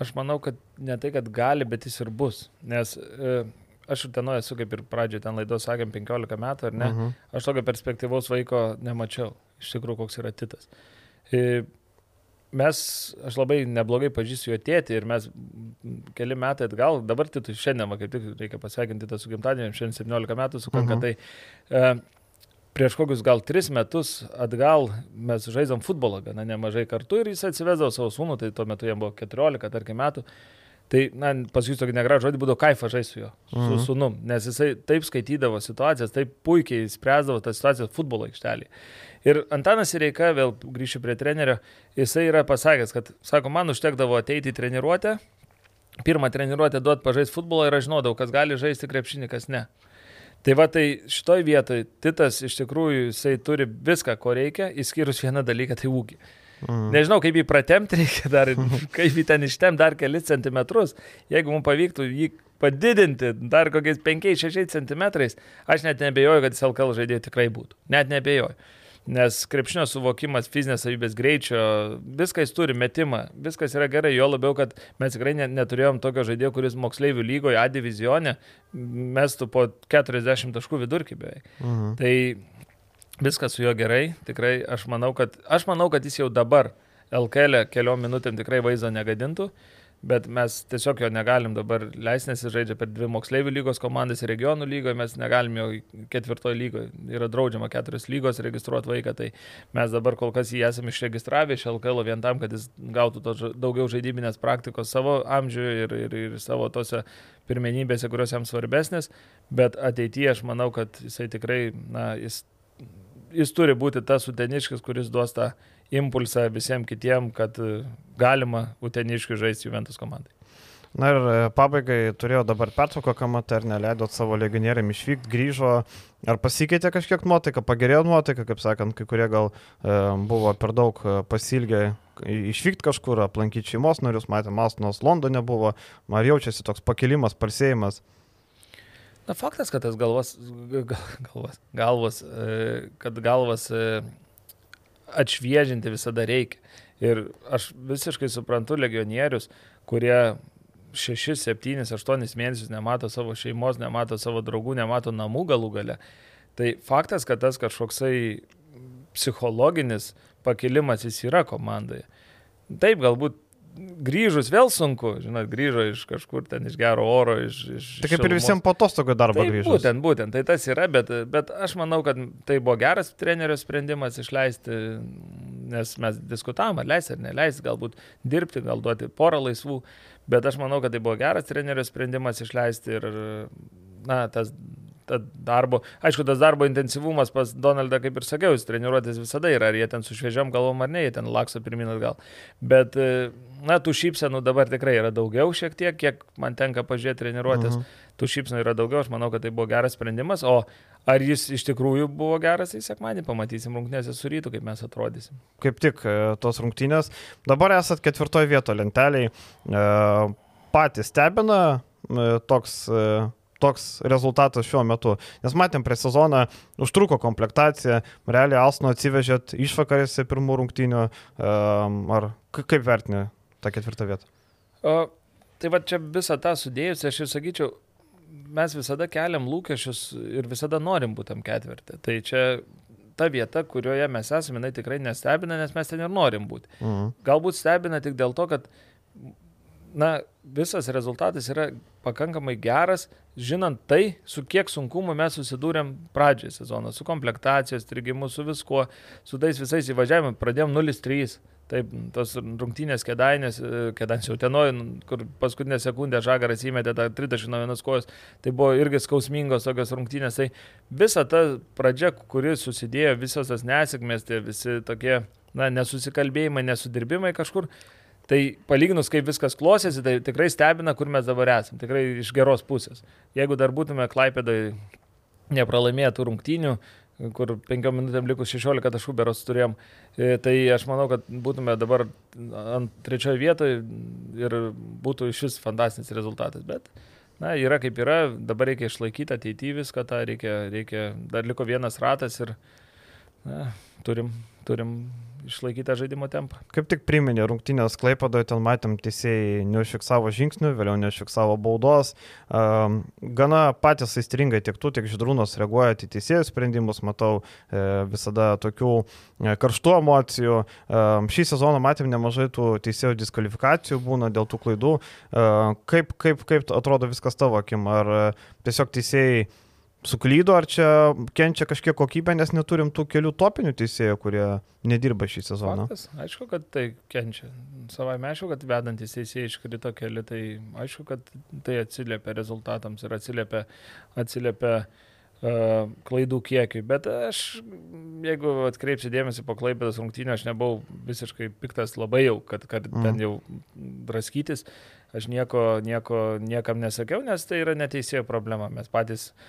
Aš manau, kad ne tai, kad gali, bet jis ir bus. Nes e, aš ir tenoje esu, kaip ir pradžioje ten laidos sakėm, 15 metų, ar ne? Uh mhm. -huh. Aš tokio perspektyvaus vaiko nemačiau. Iš tikrųjų, koks yra titas. E, mes, aš labai neblogai pažįstu jo tėtį ir mes keli metai atgal, dabar titui šiandien, kaip tik reikia pasveikinti tą su gimtadieniu, šiandien 17 metų sukanka, uh mhm. -huh. tai e, prieš kokius gal tris metus atgal mes žaidžiam futbolą gana nemažai kartu ir jis atsivesdavo savo sūnų, tai tuo metu jam buvo 14, tarkim, metų. Tai, na, pasakysiu tokį negražų žodį, būdavo kaifa žaisti su juo, su mhm. sūnum, nes jisai taip skaitydavo situacijas, taip puikiai spręsdavo tas situacijas futbolo aikštelį. Ir Antanas Reika, vėl grįšiu prie trenerio, jisai yra pasakęs, kad, sako, man užtekdavo ateiti į treniruotę, pirmą treniruotę duoti pažaisti futbolą ir aš žinodavau, kas gali žaisti krepšinį, kas ne. Tai va, tai šitoj vietoj Titas iš tikrųjų jisai turi viską, ko reikia, išskyrus vieną dalyką, tai ūkį. Mm. Nežinau, kaip jį pratemti reikia dar, <laughs> kaip jį ten ištem dar kelis centimetrus. Jeigu mums pavyktų jį padidinti dar kokiais 5-6 centimetrais, aš net nebejoju, kad jis LKL žaidėjai tikrai būtų. Net nebejoju. Nes krepšinio suvokimas, fizinės savybės greičio, viskas turi metimą, viskas yra gerai, jo labiau, kad mes tikrai neturėjom tokio žaidėjo, kuris moksleivių lygoje A divizione mestų po 40 taškų vidurkį beveik. Mhm. Tai viskas su juo gerai, tikrai aš manau, kad, aš manau, kad jis jau dabar LKL e keliom minutėm tikrai vaizdo negadintų. Uh, bet mes tiesiog jo negalim dabar leisti, nes jis žaidžia per dvi moksleivių lygos komandas ir regionų lygoje, mes negalim jo ketvirtojo lygoje, yra draudžiama keturios lygos registruoti vaiką, tai mes dabar kol kas jį esame išregistravę iš LKL vien tam, kad jis gautų to, daugiau žaidybinės praktikos savo amžiuje ir, ir, ir savo tose pirmenybėse, kurios jam svarbesnės, bet ateityje aš manau, kad jisai tikrai, na, jis, jis turi būti tas uteniškas, kuris duos tą impulsą visiems kitiems, kad e, galima uteniškai žaisti Juventus komandai. Na ir e, pabaigai turėjo dabar pertrauką kamatą ir neleidot savo legionieriam išvykti, grįžo. Ar pasikeitė kažkiek nuotaika, pagerėjo nuotaika, kaip sakant, kai kurie gal e, buvo per daug e, pasilgę išvykti kažkur, aplankyti šeimos narius, matėm, Mastinos Londone buvo, ar jaučiasi toks pakilimas, parsėjimas? Na faktas, kad tas galvas, galvas, galvas, kad galvas atšviežinti visada reikia. Ir aš visiškai suprantu legionierius, kurie 6, 7, 8 mėnesius nemato savo šeimos, nemato savo draugų, nemato namų galų gale. Tai faktas, kad tas kažkoksai psichologinis pakilimas jis yra komandoje. Taip, galbūt grįžus vėl sunku, žinot, grįžo iš kažkur ten iš gero oro, iš... iš tai kaip ir visiems po atostogų darbo tai grįžo. Būtent, būtent, tai tas yra, bet, bet aš manau, kad tai buvo geras trenerio sprendimas išleisti, nes mes diskutavom, ar leisti ar neleisti, galbūt dirbti, gal duoti porą laisvų, bet aš manau, kad tai buvo geras trenerio sprendimas išleisti ir, na, tas darbo, aišku, tas darbo intensyvumas pas Donaldą, kaip ir sakiau, jis treniruotės visada yra, ar jie ten su šviežiam galvom ar ne, jie ten lakso pirmin atgal. Bet, e, na, tų šypsenų dabar tikrai yra daugiau šiek tiek, kiek man tenka pažiūrėti treniruotės. Uh mhm. -huh. Tų šypsenų yra daugiau, aš manau, kad tai buvo geras sprendimas, o Ar jis iš tikrųjų buvo geras, tai sekmanį pamatysim rungtynėse su rytu, kaip mes atrodysim. Kaip tik e, tos rungtynės. Dabar esat ketvirtoje vietoje lenteliai. E, patys stebina toks toks rezultatas šiuo metu. Nes matėm prie sezoną, užtruko komplektacija, realiai Alsno atsivežėt išvakarėse pirmų rungtynių, um, ar kaip vertinė tą ketvirtą vietą? O, tai va čia visą tą sudėjus, aš ir sakyčiau, mes visada keliam lūkesčius ir visada norim būti tam ketvirtį. Tai čia ta vieta, kurioje mes esame, jinai tikrai nestebina, nes mes ten ir norim būti. Mhm. Galbūt stebina tik dėl to, kad na, visas rezultatas yra pakankamai geras, žinant tai, su kiek sunkumu mes susidūrėm pradžioje sezono, su komplektacijos, trigimu, su viskuo, su tais visais įvažiavimais, pradėjom 0-3. Taip, tos rungtynės kėdainės, kėdainės jau tenoj, kur paskutinę sekundę žagaras įmetė tą 30 nuo vienos kojos, tai buvo irgi skausmingos tokios rungtynės. Tai visa ta pradžia, kuri susidėjo, visos tas nesėkmės, tai visi tokie, na, nesusikalbėjimai, nesudirbimai kažkur, Tai palyginus, kaip viskas klostėsi, tai tikrai stebina, kur mes dabar esame. Tikrai iš geros pusės. Jeigu dar būtume Klaipėdai nepralaimėję tų rungtynių, kur penkiom minutėm likus 16 taškų beros turėjom, e, tai aš manau, kad būtume dabar ant trečiojo vietoje ir būtų iš vis fantastinis rezultatas. Bet, na, yra kaip yra, dabar reikia išlaikyti ateityje viską, tą reikia, reikia, dar liko vienas ratas ir na, turim, turim išlaikyti žaidimo tempą. Kaip tik priminė rungtynės Klaipadoje, ten matėm teisėjai neužfiksavo žingsnių, vėliau neužfiksavo baudos. Um, gana patys aistringai tiek tu, tiek Židrūnas reaguoja į teisėjų sprendimus, matau e, visada tokių e, karštų emocijų. Um, šį sezoną matėm nemažai tų teisėjų diskvalifikacijų būna dėl tų klaidų. Uh, kaip, kaip, kaip atrodo viskas tavo akim? Ar uh, tiesiog teisėjai suklydo, ar čia kenčia kažkiek kokybė, nes neturim tų kelių topinių teisėjų, kurie nedirba šį sezoną. Faktas, aišku, kad tai kenčia. Savai aišku, kad vedantys teisėjai iškrito keli, tai aišku, kad tai atsiliepia rezultatams ir atsiliepia, atsiliepia uh, klaidų kiekiui. Bet aš, jeigu atkreipsiu dėmesį po klaipėdas rungtynio, aš nebuvau visiškai piktas labai jau, kad, kad mm. ten jau draskytis. Aš nieko, nieko niekam nesakiau, nes tai yra neteisėjo problema. Mes patys uh,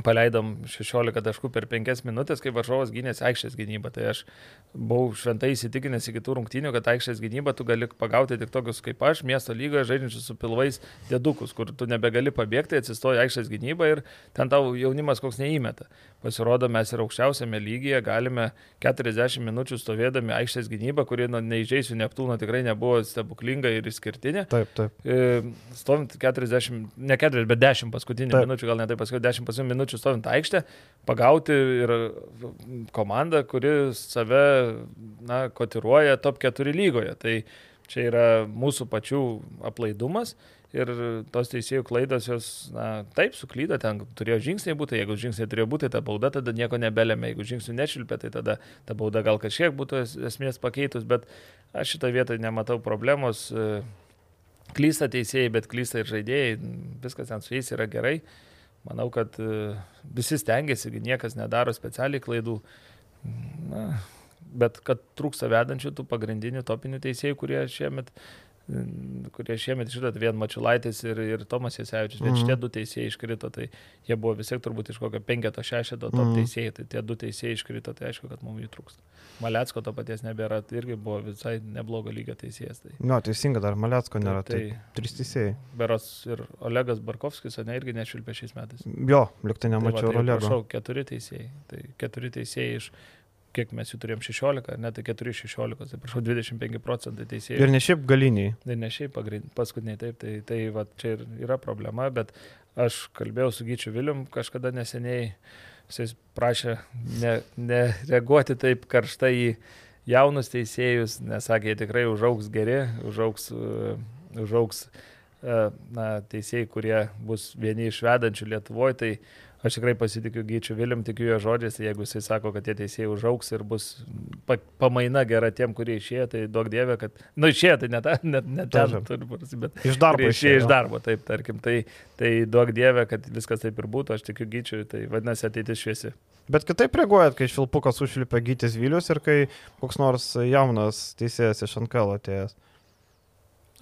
paleidom 16 taškų per 5 minutės, kai Varžovas gynėsi aikštės gynybą. Tai aš buvau šventai įsitikinęs iki tų rungtynių, kad aikštės gynybą tu gali pagauti tik tokius kaip aš, miesto lygoje žaidžiančius su pilvais dėdukus, kur tu nebegali pabėgti, atsistoji aikštės gynybą ir ten tau jaunimas koks neįmeta. Pasirodo, mes ir aukščiausiame lygyje galime 40 minučių stovėdami aikštės gynybą, kuri nu, neįžeisiu Neptūno tikrai nebuvo stebuklinga ir išskirtinė. Taip, taip. E, stovint 40, ne 40, bet 10 paskutinių taip. minučių, gal ne taip paskui 10 paskutinių minučių stovint aikštę, pagauti ir komandą, kuri save na, kotiruoja top 4 lygoje. Tai čia yra mūsų pačių aplaidumas ir tos teisėjų klaidos jos, na, taip, suklydo, ten turėjo žingsniai būti, jeigu žingsniai turėjo būti, ta bauda tada nieko nebelėmė, jeigu žingsnių nešilpė, tai tada ta bauda gal kažkiek būtų esmės pakeitus, bet aš šitą vietą nematau problemos. Klysta teisėjai, bet klysta ir žaidėjai, viskas ten su jais yra gerai. Manau, kad visi stengiasi, niekas nedaro specialiai klaidų. Na, bet kad trūksta vedančių tų pagrindinių topinių teisėjų, kurie šiemet kurie šiemet iškrito, vien Mačiulaitis ir, ir Tomas Jasevičius, bet mm. šitie du teisėjai iškrito, tai jie buvo vis tiek turbūt iš kokio penketo šešeto top mm. teisėjai, tai tie du teisėjai iškrito, tai aišku, kad mums jų trūksta. Malecko to paties nebėra, tai irgi buvo visai neblogo lygio teisėjas. Tai. Nu, teisinga, dar Malecko nėra, tai, tai trys teisėjai. Beros ir Olegas Barkovskis, ne, irgi nešvilpė šiais metais. Jo, liktai nemačiau tai va, tai, Olego. Prašau, keturi teisėjai, tai keturi teisėjai iš kiek mes jų turėjom 16, ne tai 4-16, tai prašau 25 procentai teisėjų. Ir ne šiaip galiniai. Ir ne šiaip paskutiniai, taip, tai, tai va, čia ir yra problema, bet aš kalbėjau su Gyčiu Vilium kažkada neseniai, jis prašė nereaguoti ne taip karštai į jaunus teisėjus, nes sakė, jie tikrai užaugs geri, užaugs, uh, užaugs uh, na, teisėjai, kurie bus vieni iš vedančių Lietuvoje, tai Aš tikrai pasitikiu Gyčiu Vilim, tikiu jo žodžiais, jeigu jisai sako, kad tie teisėjai užauks ir bus pa, pamaina gera tiem, kurie išėjo, tai duok dievė, kad, nu, išėjo, tai net ne, ne ten turi būti, bet iš darbo išėjo. Iš darbo, taip, tarkim, tai, tai duok dievė, kad viskas taip ir būtų, aš tikiu Gyčiu, tai vadinasi ateitis šviesi. Bet kitaip reaguojat, kai švilpukas užlipia Gytis Vilius ir kai koks nors jaunas teisėjas iš Ankelo atėjęs.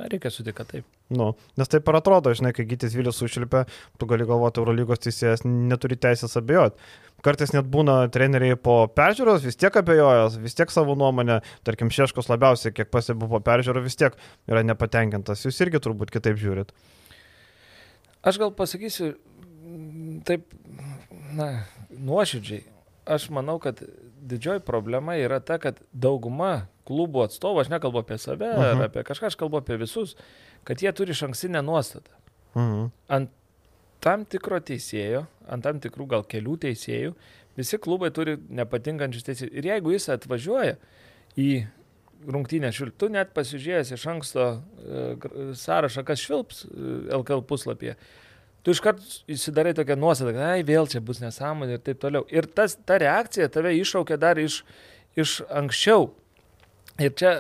Reikia sutikti, kad taip. Nu, nes taip ir atrodo, žinai, kai Gytis Vilius užšilpia, tu gali galvoti, Eurolygos teisėjas neturi teisės abejoti. Kartais net būna treneriai po peržiūros, vis tiek abejojas, vis tiek savo nuomonę, tarkim, Šeškos labiausiai, kiek pasibu po peržiūro, vis tiek yra nepatenkintas. Jūs irgi turbūt kitaip žiūrit. Aš gal pasakysiu taip, na, nuoširdžiai. Aš manau, kad didžioji problema yra ta, kad dauguma klubų atstovų, aš nekalbu apie save uh -huh. ar mhm. apie kažką, aš kalbu apie visus, kad jie turi šanksinę nuostatą. Uh mhm. -huh. Ant tam tikro teisėjo, ant tam tikrų gal kelių teisėjų, visi klubai turi nepatinkančius teisėjus. Ir jeigu jis atvažiuoja į rungtynę švilptų, net pasižiūrėjęs iš anksto e, sąrašą, kas švilps e, LKL puslapyje, tu iškart įsidarai tokią nuostatą, kad, ai, vėl čia bus nesąmonė ir taip toliau. Ir tas, ta reakcija tave iššaukia dar iš, iš anksčiau. Ir čia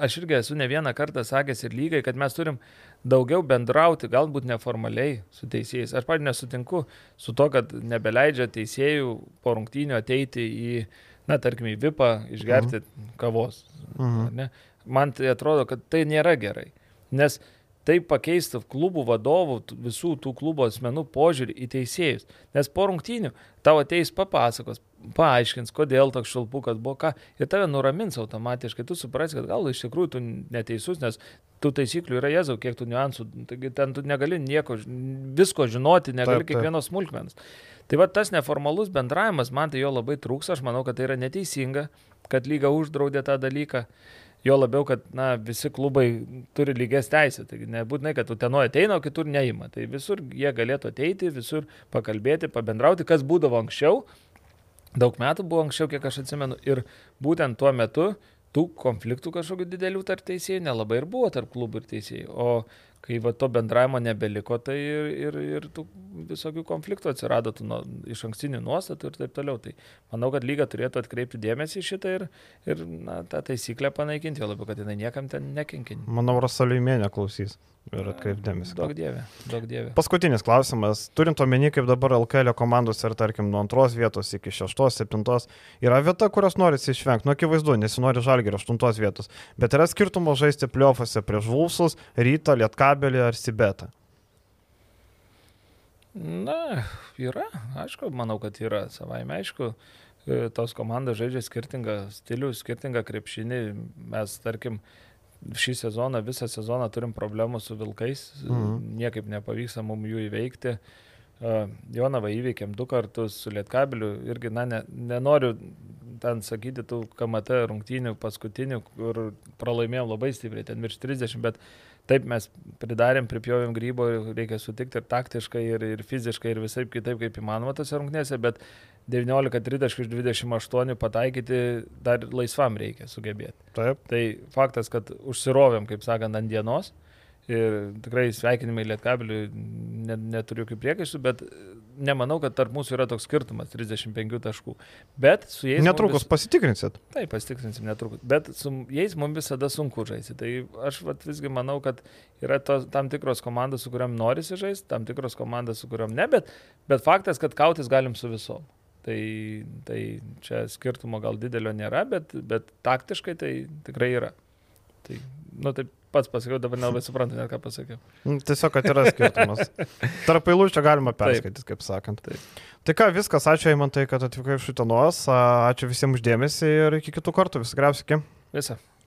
aš irgi esu ne vieną kartą sakęs ir lygai, kad mes turim daugiau bendrauti, galbūt neformaliai su teisėjais. Aš pat nesutinku su to, kad nebeleidžia teisėjų po rungtynio ateiti į, na, tarkim, į VIPą, išgerti mhm. kavos. Mhm. Man tai atrodo, kad tai nėra gerai. Nes tai pakeistų klubų vadovų, visų tų klubo asmenų požiūrį į teisėjus. Nes po rungtynių tavo ateis papasakos, paaiškins, kodėl toks šalpukas buvo, ką, ir tave nuramins automatiškai, tu suprasi, kad gal iš tikrųjų tu neteisus, nes tų taisyklių yra jėzau, kiek tų niuansų, taigi ten tu negali nieko, visko žinoti, negali taip, taip. kiekvienos smulkmenos. Tai va tas neformalus bendravimas, man tai jo labai trūks, aš manau, kad tai yra neteisinga, kad lyga uždraudė tą dalyką. Jo labiau, kad na, visi klubai turi lygias teisės. Taigi nebūtinai, kad utenoje ateina, o kitur neima. Tai visur jie galėtų ateiti, visur pakalbėti, pabendrauti, kas būdavo anksčiau. Daug metų buvo anksčiau, kiek aš atsimenu. Ir būtent tuo metu tų konfliktų kažkokių didelių tarp teisėjų nelabai ir buvo tarp klubų ir teisėjų. O kai va to bendravimo nebeliko, tai ir, ir, ir tų visokių konfliktų atsirado, tų nuo, iš ankstinių nuostatų ir taip toliau. Tai manau, kad lyga turėtų atkreipti dėmesį į šitą ir, ir na, tą taisyklę panaikinti, jo labiau, kad jinai niekam ten nekenkia. Manau, Rosaliumėnė klausys ir atkreipdėmėsi. Daug dievė, daug dievė. Paskutinis klausimas. Turint omeny, kaip dabar LKL komandos ir tarkim nuo antros vietos iki šeštos, septintos, yra vieta, kurios norisi išvengti. Nu, akivaizdu, nesinori žalgerio aštuntos vietos. Bet yra skirtumo žaisti pliofose prieš Vulsus, Rytą, Lietkabelį ar Sibetą. Na, yra, aišku, manau, kad yra, savaime aišku, e, tos komandos žaidžia skirtingą stilių, skirtingą krepšinį. Mes, tarkim, šį sezoną, visą sezoną turim problemų su vilkais, mhm. niekaip nepavyksta mums jų įveikti. Jonavą įveikėm du kartus su Lietkabiliu irgi, na, ne, nenoriu ten sakyti tų KMT rungtynių paskutinių, kur pralaimėjom labai stipriai, ten virš 30, bet taip mes pridarėm, pripjovėm grybo, reikia sutikti ir taktiškai, ir, ir fiziškai, ir visai kitaip, kaip įmanoma tose rungtynėse, bet 19-30 iš 28 pataikyti dar laisvam reikia sugebėti. Taip. Tai faktas, kad užsirovėm, kaip sakant, ant dienos. Ir tikrai sveikinimai Lietkabiliui, net, neturiu jokių priekaištų, bet nemanau, kad tarp mūsų yra toks skirtumas - 35 taškų. Bet su jais... Netrukus vis... pasitikrinsit. Taip, pasitikrinsim netrukus. Bet su jais mums visada sunku žaisti. Tai aš vat, visgi manau, kad yra to, tam tikros komandos, su kuriuom norisi žaisti, tam tikros komandos, su kuriuom ne, bet, bet faktas, kad kautis galim su visom. Tai, tai čia skirtumo gal didelio nėra, bet, bet taktiškai tai tikrai yra. Tai, nu, taip pats pasakiau, dabar nelabai suprantu, net ką pasakiau. Nu, tiesiog, kad yra skirtumas. <laughs> Tarp eilučių galima perskaityti, kaip sakant. Taip. Tai ką, viskas, ačiū Eimantai, kad atvykai iš Utenos, ačiū visiems uždėmesi ir iki kitų kartų, vis geriausiai. Visą.